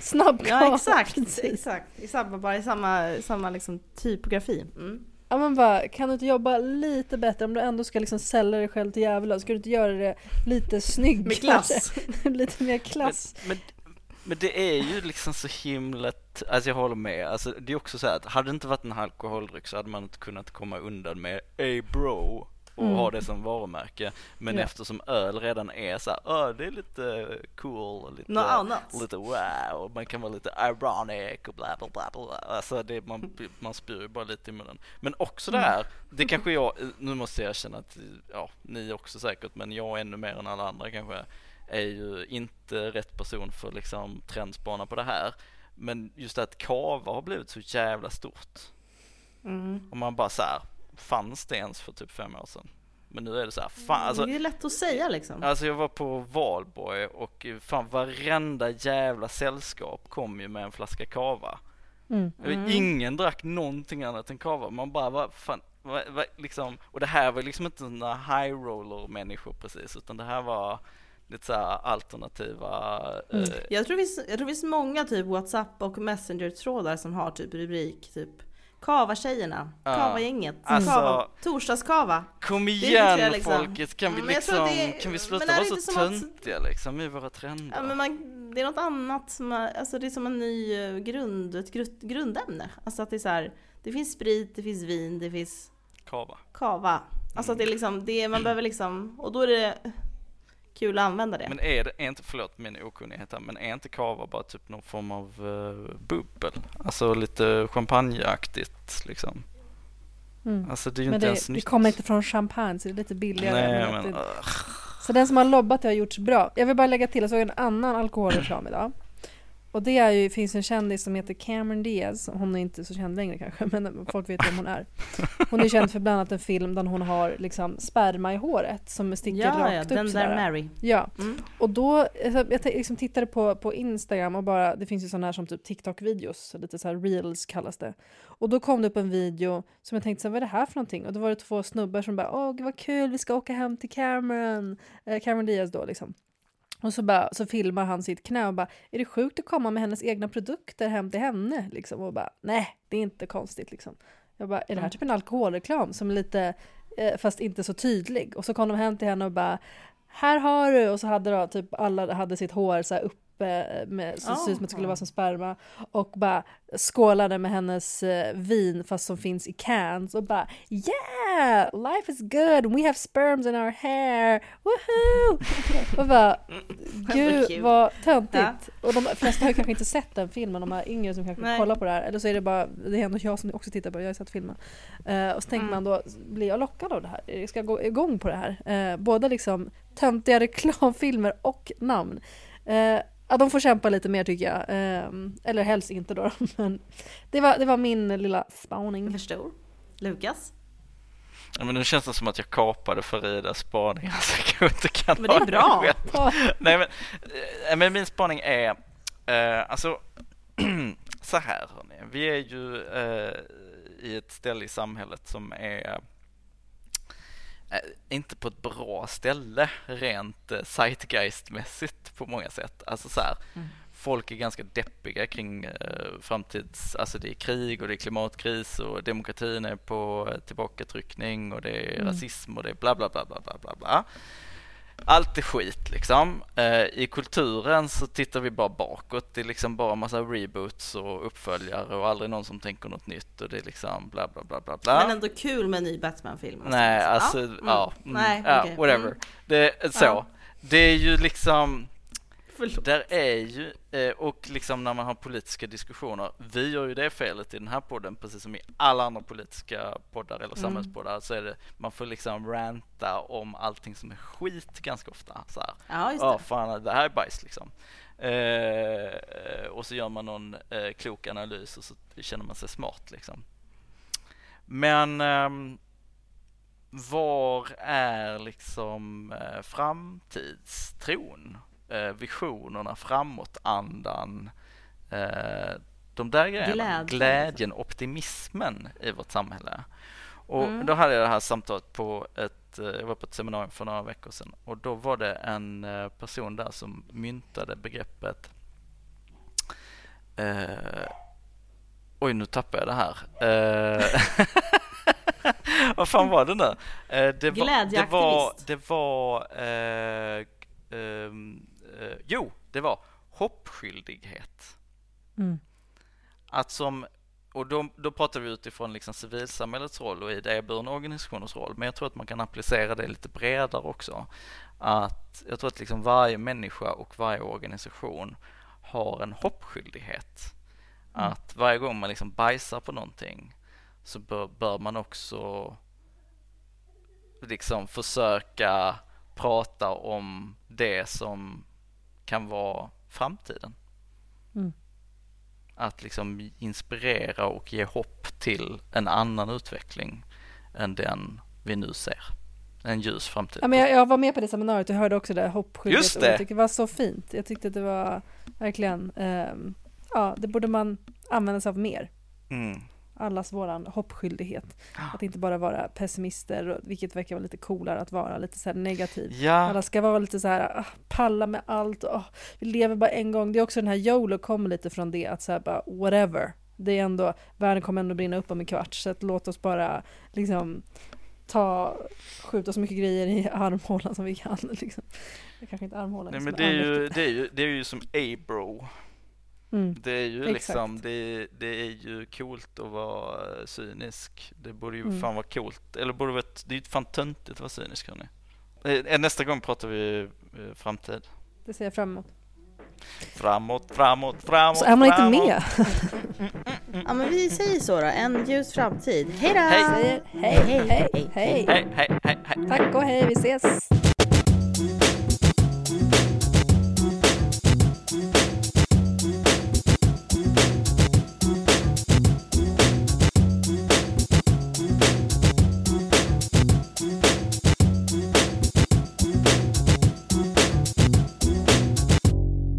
S2: Snabb
S1: Ja
S2: kava.
S1: exakt,
S2: precis.
S1: exakt. I samma, bara i samma, samma liksom typografi. Mm.
S2: Ja men bara, kan du inte jobba lite bättre om du ändå ska liksom sälja dig själv till djävulen? Ska du inte göra det lite snyggare?
S1: Med klass. *laughs*
S2: lite mer klass.
S3: Men, men, men det är ju liksom så himla, alltså jag håller med, alltså det är också så här att hade det inte varit en alkoholdryck så hade man inte kunnat komma undan med Ey bro. Och
S2: Mm.
S3: ha det som varumärke. Men
S2: Ja.
S3: eftersom öl redan är så här, "Åh, det är lite cool lite,
S1: Något annat.
S3: lite wow, och man kan vara lite ironic och bla bla bla. bla. Alltså det, man, man spyr ju bara lite i munnen. Men också det här, det kanske jag, nu måste jag erkänna att, ja, ni också säkert, men jag ännu mer än alla andra kanske, är ju inte rätt person för liksom trendspana på det här. Men just att kava har blivit så jävla stort.
S1: Mm.
S3: Och man bara så här, fanns det ens för typ fem år sedan? Men nu är det så här, fan alltså.
S1: det är lätt att säga liksom.
S3: Alltså jag var på valborg och fan varenda jävla sällskap kom ju med en flaska kava.
S2: Mm.
S1: Mm.
S3: Ingen drack någonting annat än kava. Man bara, vad fan, vad, vad, liksom, och det här var liksom inte några high roller människor precis, utan det här var lite så här alternativa.
S2: Mm.
S3: Eh,
S1: Jag tror, det finns, jag tror det finns många typ WhatsApp och Messenger-trådar som har typ rubrik typ Kava-tjejerna,
S3: Ja.
S1: Kava-gänget,
S3: Alltså-
S1: Kava, Torsdagskava.
S3: Kom igen
S1: jag liksom.
S3: folket, kan vi liksom,
S1: är-
S3: kan vi sluta vara så
S1: som att-
S3: töntiga liksom i våra trender?
S1: Ja, men man, det är något annat som är, alltså det är som en ny eh, grund, ett grund, grundämne. Alltså att det är så här, det finns sprit, det finns vin, det finns
S3: Kava.
S1: kava. Alltså att det är liksom, det, man behöver liksom, och då är det kul att använda det.
S3: Men är det, är inte, förlåt min okunnighet här, men är inte kava bara typ någon form av uh, bubbel? Alltså lite champagneaktigt liksom.
S2: Mm.
S3: Alltså det är ju
S2: Men
S3: inte
S2: det,
S3: ens
S2: det
S3: nytt.
S2: kommer inte från champagne så det är lite billigare.
S3: Nej men,
S2: det-
S3: uh,
S2: Så den som har lobbat det har gjorts bra. Jag vill bara lägga till, jag såg en annan alkoholreklam idag. Och det är ju, finns en kändis som heter Cameron Diaz. Hon är inte så känd längre kanske, *laughs* men folk vet vem hon är. Hon är känd för bland annat en film där hon har liksom sperma i håret som sticker
S1: ja, ja,
S2: rakt
S1: den
S2: upp
S1: där
S2: sådär.
S1: Mary.
S2: Ja,
S1: Mm.
S2: och då, alltså, jag liksom tittade på, på Instagram och bara, det finns ju sådana här som typ TikTok-videos, lite så här reels kallas det. Och då kom det upp en video som jag tänkte så här, vad är det här för någonting? Och då var det två snubbar som bara, åh vad kul, vi ska åka hem till Cameron, eh, Cameron Diaz då liksom. Och så, bara, så filmar han sitt knä och bara, är det sjukt att komma med hennes egna produkter hem till henne? Liksom. Och bara, nej, det är inte konstigt liksom. Jag bara, är det här typ en alkoholreklam som är lite, eh, fast inte så tydlig? Och så kom de hem till henne och bara, här har du! Och så hade då typ alla hade sitt hår så här uppe med, så det ser ut som att det skulle vara som sperma. Och bara skålade med hennes eh, vin fast som finns i cans och bara Yeah! Life is good! We have sperms in our hair! Woohoo! *laughs* Och bara Gud vad töntigt!
S1: Ja.
S2: Och de flesta har kanske inte sett den filmen, de här yngre som kanske
S1: Nej.
S2: kollar på det här. Eller så är det bara, det är ändå jag som också tittar på det, jag har sett filmen. Eh, och så tänker
S1: Mm.
S2: man då, blir jag lockad av det här? Jag ska gå igång på det här. Uh, både liksom töntiga *laughs* reklamfilmer och namn. Eh, ja, de får kämpa lite mer tycker jag. Eh, eller helst inte då. *laughs* Men det var, det var min lilla spaning.
S1: Jag förstår. Lukas?
S3: ja, men nu känns det som att jag kapade Faridas spaning. Alltså *laughs* jag inte kan
S1: Men det är bra.
S3: Nej men, eh, men min spaning är, eh, alltså *clears throat* så här hörni. Vi är ju eh, i ett ställe i samhället som är eh, inte på ett bra ställe rent eh, zeitgeistmässigt på många sätt. Alltså så här,
S1: Mm.
S3: folk är ganska deppiga kring eh, framtids, alltså det är krig och det är klimatkris och demokratin är på eh, tillbakatryckning och det är
S2: Mm.
S3: rasism och det är bla bla bla bla bla bla bla. Allt är skit liksom. Eh, I kulturen så tittar vi bara bakåt. Det är liksom bara massa reboots och uppföljare och aldrig någon som tänker något nytt och det är liksom bla bla bla bla bla.
S1: Men ändå kul med en ny Batman-film. och
S3: Nej,
S1: så.
S3: alltså,
S1: Ja,
S3: ja,
S1: mm.
S3: mm,
S1: Nej, okej.
S3: whatever.
S1: Mm.
S3: Det, så. Det är ju liksom,
S1: Förlåt.
S3: där är ju, eh, och liksom när man har politiska diskussioner, vi gör ju det felet i den här podden, precis som i alla andra politiska poddar eller
S1: Mm.
S3: samhällspoddar, så är det, man får liksom ranta om allting som är skit ganska ofta. Så här.
S1: Ja, just
S3: Ja,
S1: det.
S3: fan det här är bajs liksom. Eh, och så gör man någon eh, klok analys och så känner man sig smart liksom. Men ehm, var är liksom eh, framtidstron? Eh, visionerna, framåtandan? Eh, de där grejerna.
S1: Glädjen.
S3: Glädjen, optimismen i vårt samhälle. Och
S1: Mm.
S3: då hade jag det här samtalet på ett, eh, jag var på ett seminarium för några veckor sedan och då var det en person där som myntade begreppet eh, Oj, nu tappar jag det här. Eh, *laughs* Vad fan var det nu? Eh, det var, det var, det var eh, ehm, eh, jo, det var hoppskyldighet.
S2: Mm.
S3: Att som och då, då pratar vi utifrån liksom civilsamhällets roll och idéburna organisationers roll. Men jag tror att man kan applicera det lite bredare också. Att jag tror att liksom varje människa och varje organisation har en hoppskyldighet. Mm. Att varje gång man liksom bajsar på någonting så bör, bör man också liksom försöka prata om det som kan vara framtiden. Mm. Att liksom inspirera och ge hopp till en annan utveckling än den vi nu ser. En ljus framtid.
S2: Ja, men jag, jag var med på det seminariet och hörde också det hoppskyddet. Just det! Och jag tyckte det var så fint. Jag tyckte att det var verkligen, um, ja det borde man använda sig av mer. Mm allas våran hoppskyldighet. Att inte bara vara pessimister, vilket verkar vara lite coolare att vara lite så negativ. Ja. Alla ska vara lite så här, ah, palla med allt, oh, vi lever bara en gång. Det är också den här YOLO kommer lite från det, att säga bara whatever. Det är ändå, världen kommer ändå brinna upp om en kvart, så att låt oss bara liksom ta, skjuta så mycket grejer i armhålan som vi kan. *laughs* Liksom. Kanske inte armhålan.
S3: Nej men det är, ju, det, är ju, det är ju som A-bro. Mm. Det är ju Exakt. liksom, det, det, är ju coolt att vara cynisk. Det borde ju mm. fan vara coolt. Eller borde vara, det är ju fan töntigt att vara cynisk hörni. Eh, nästa gång pratar vi eh, framtid.
S2: Det ser jag fram emot.
S3: Framåt, framåt, framåt, Så
S2: är man inte med? *laughs*
S1: ja men vi säger så då, en ljus framtid. Hej då!
S2: Hej! Hej, hej, hej, hej, hej, hej, hej, hej. Tack och hej, vi ses!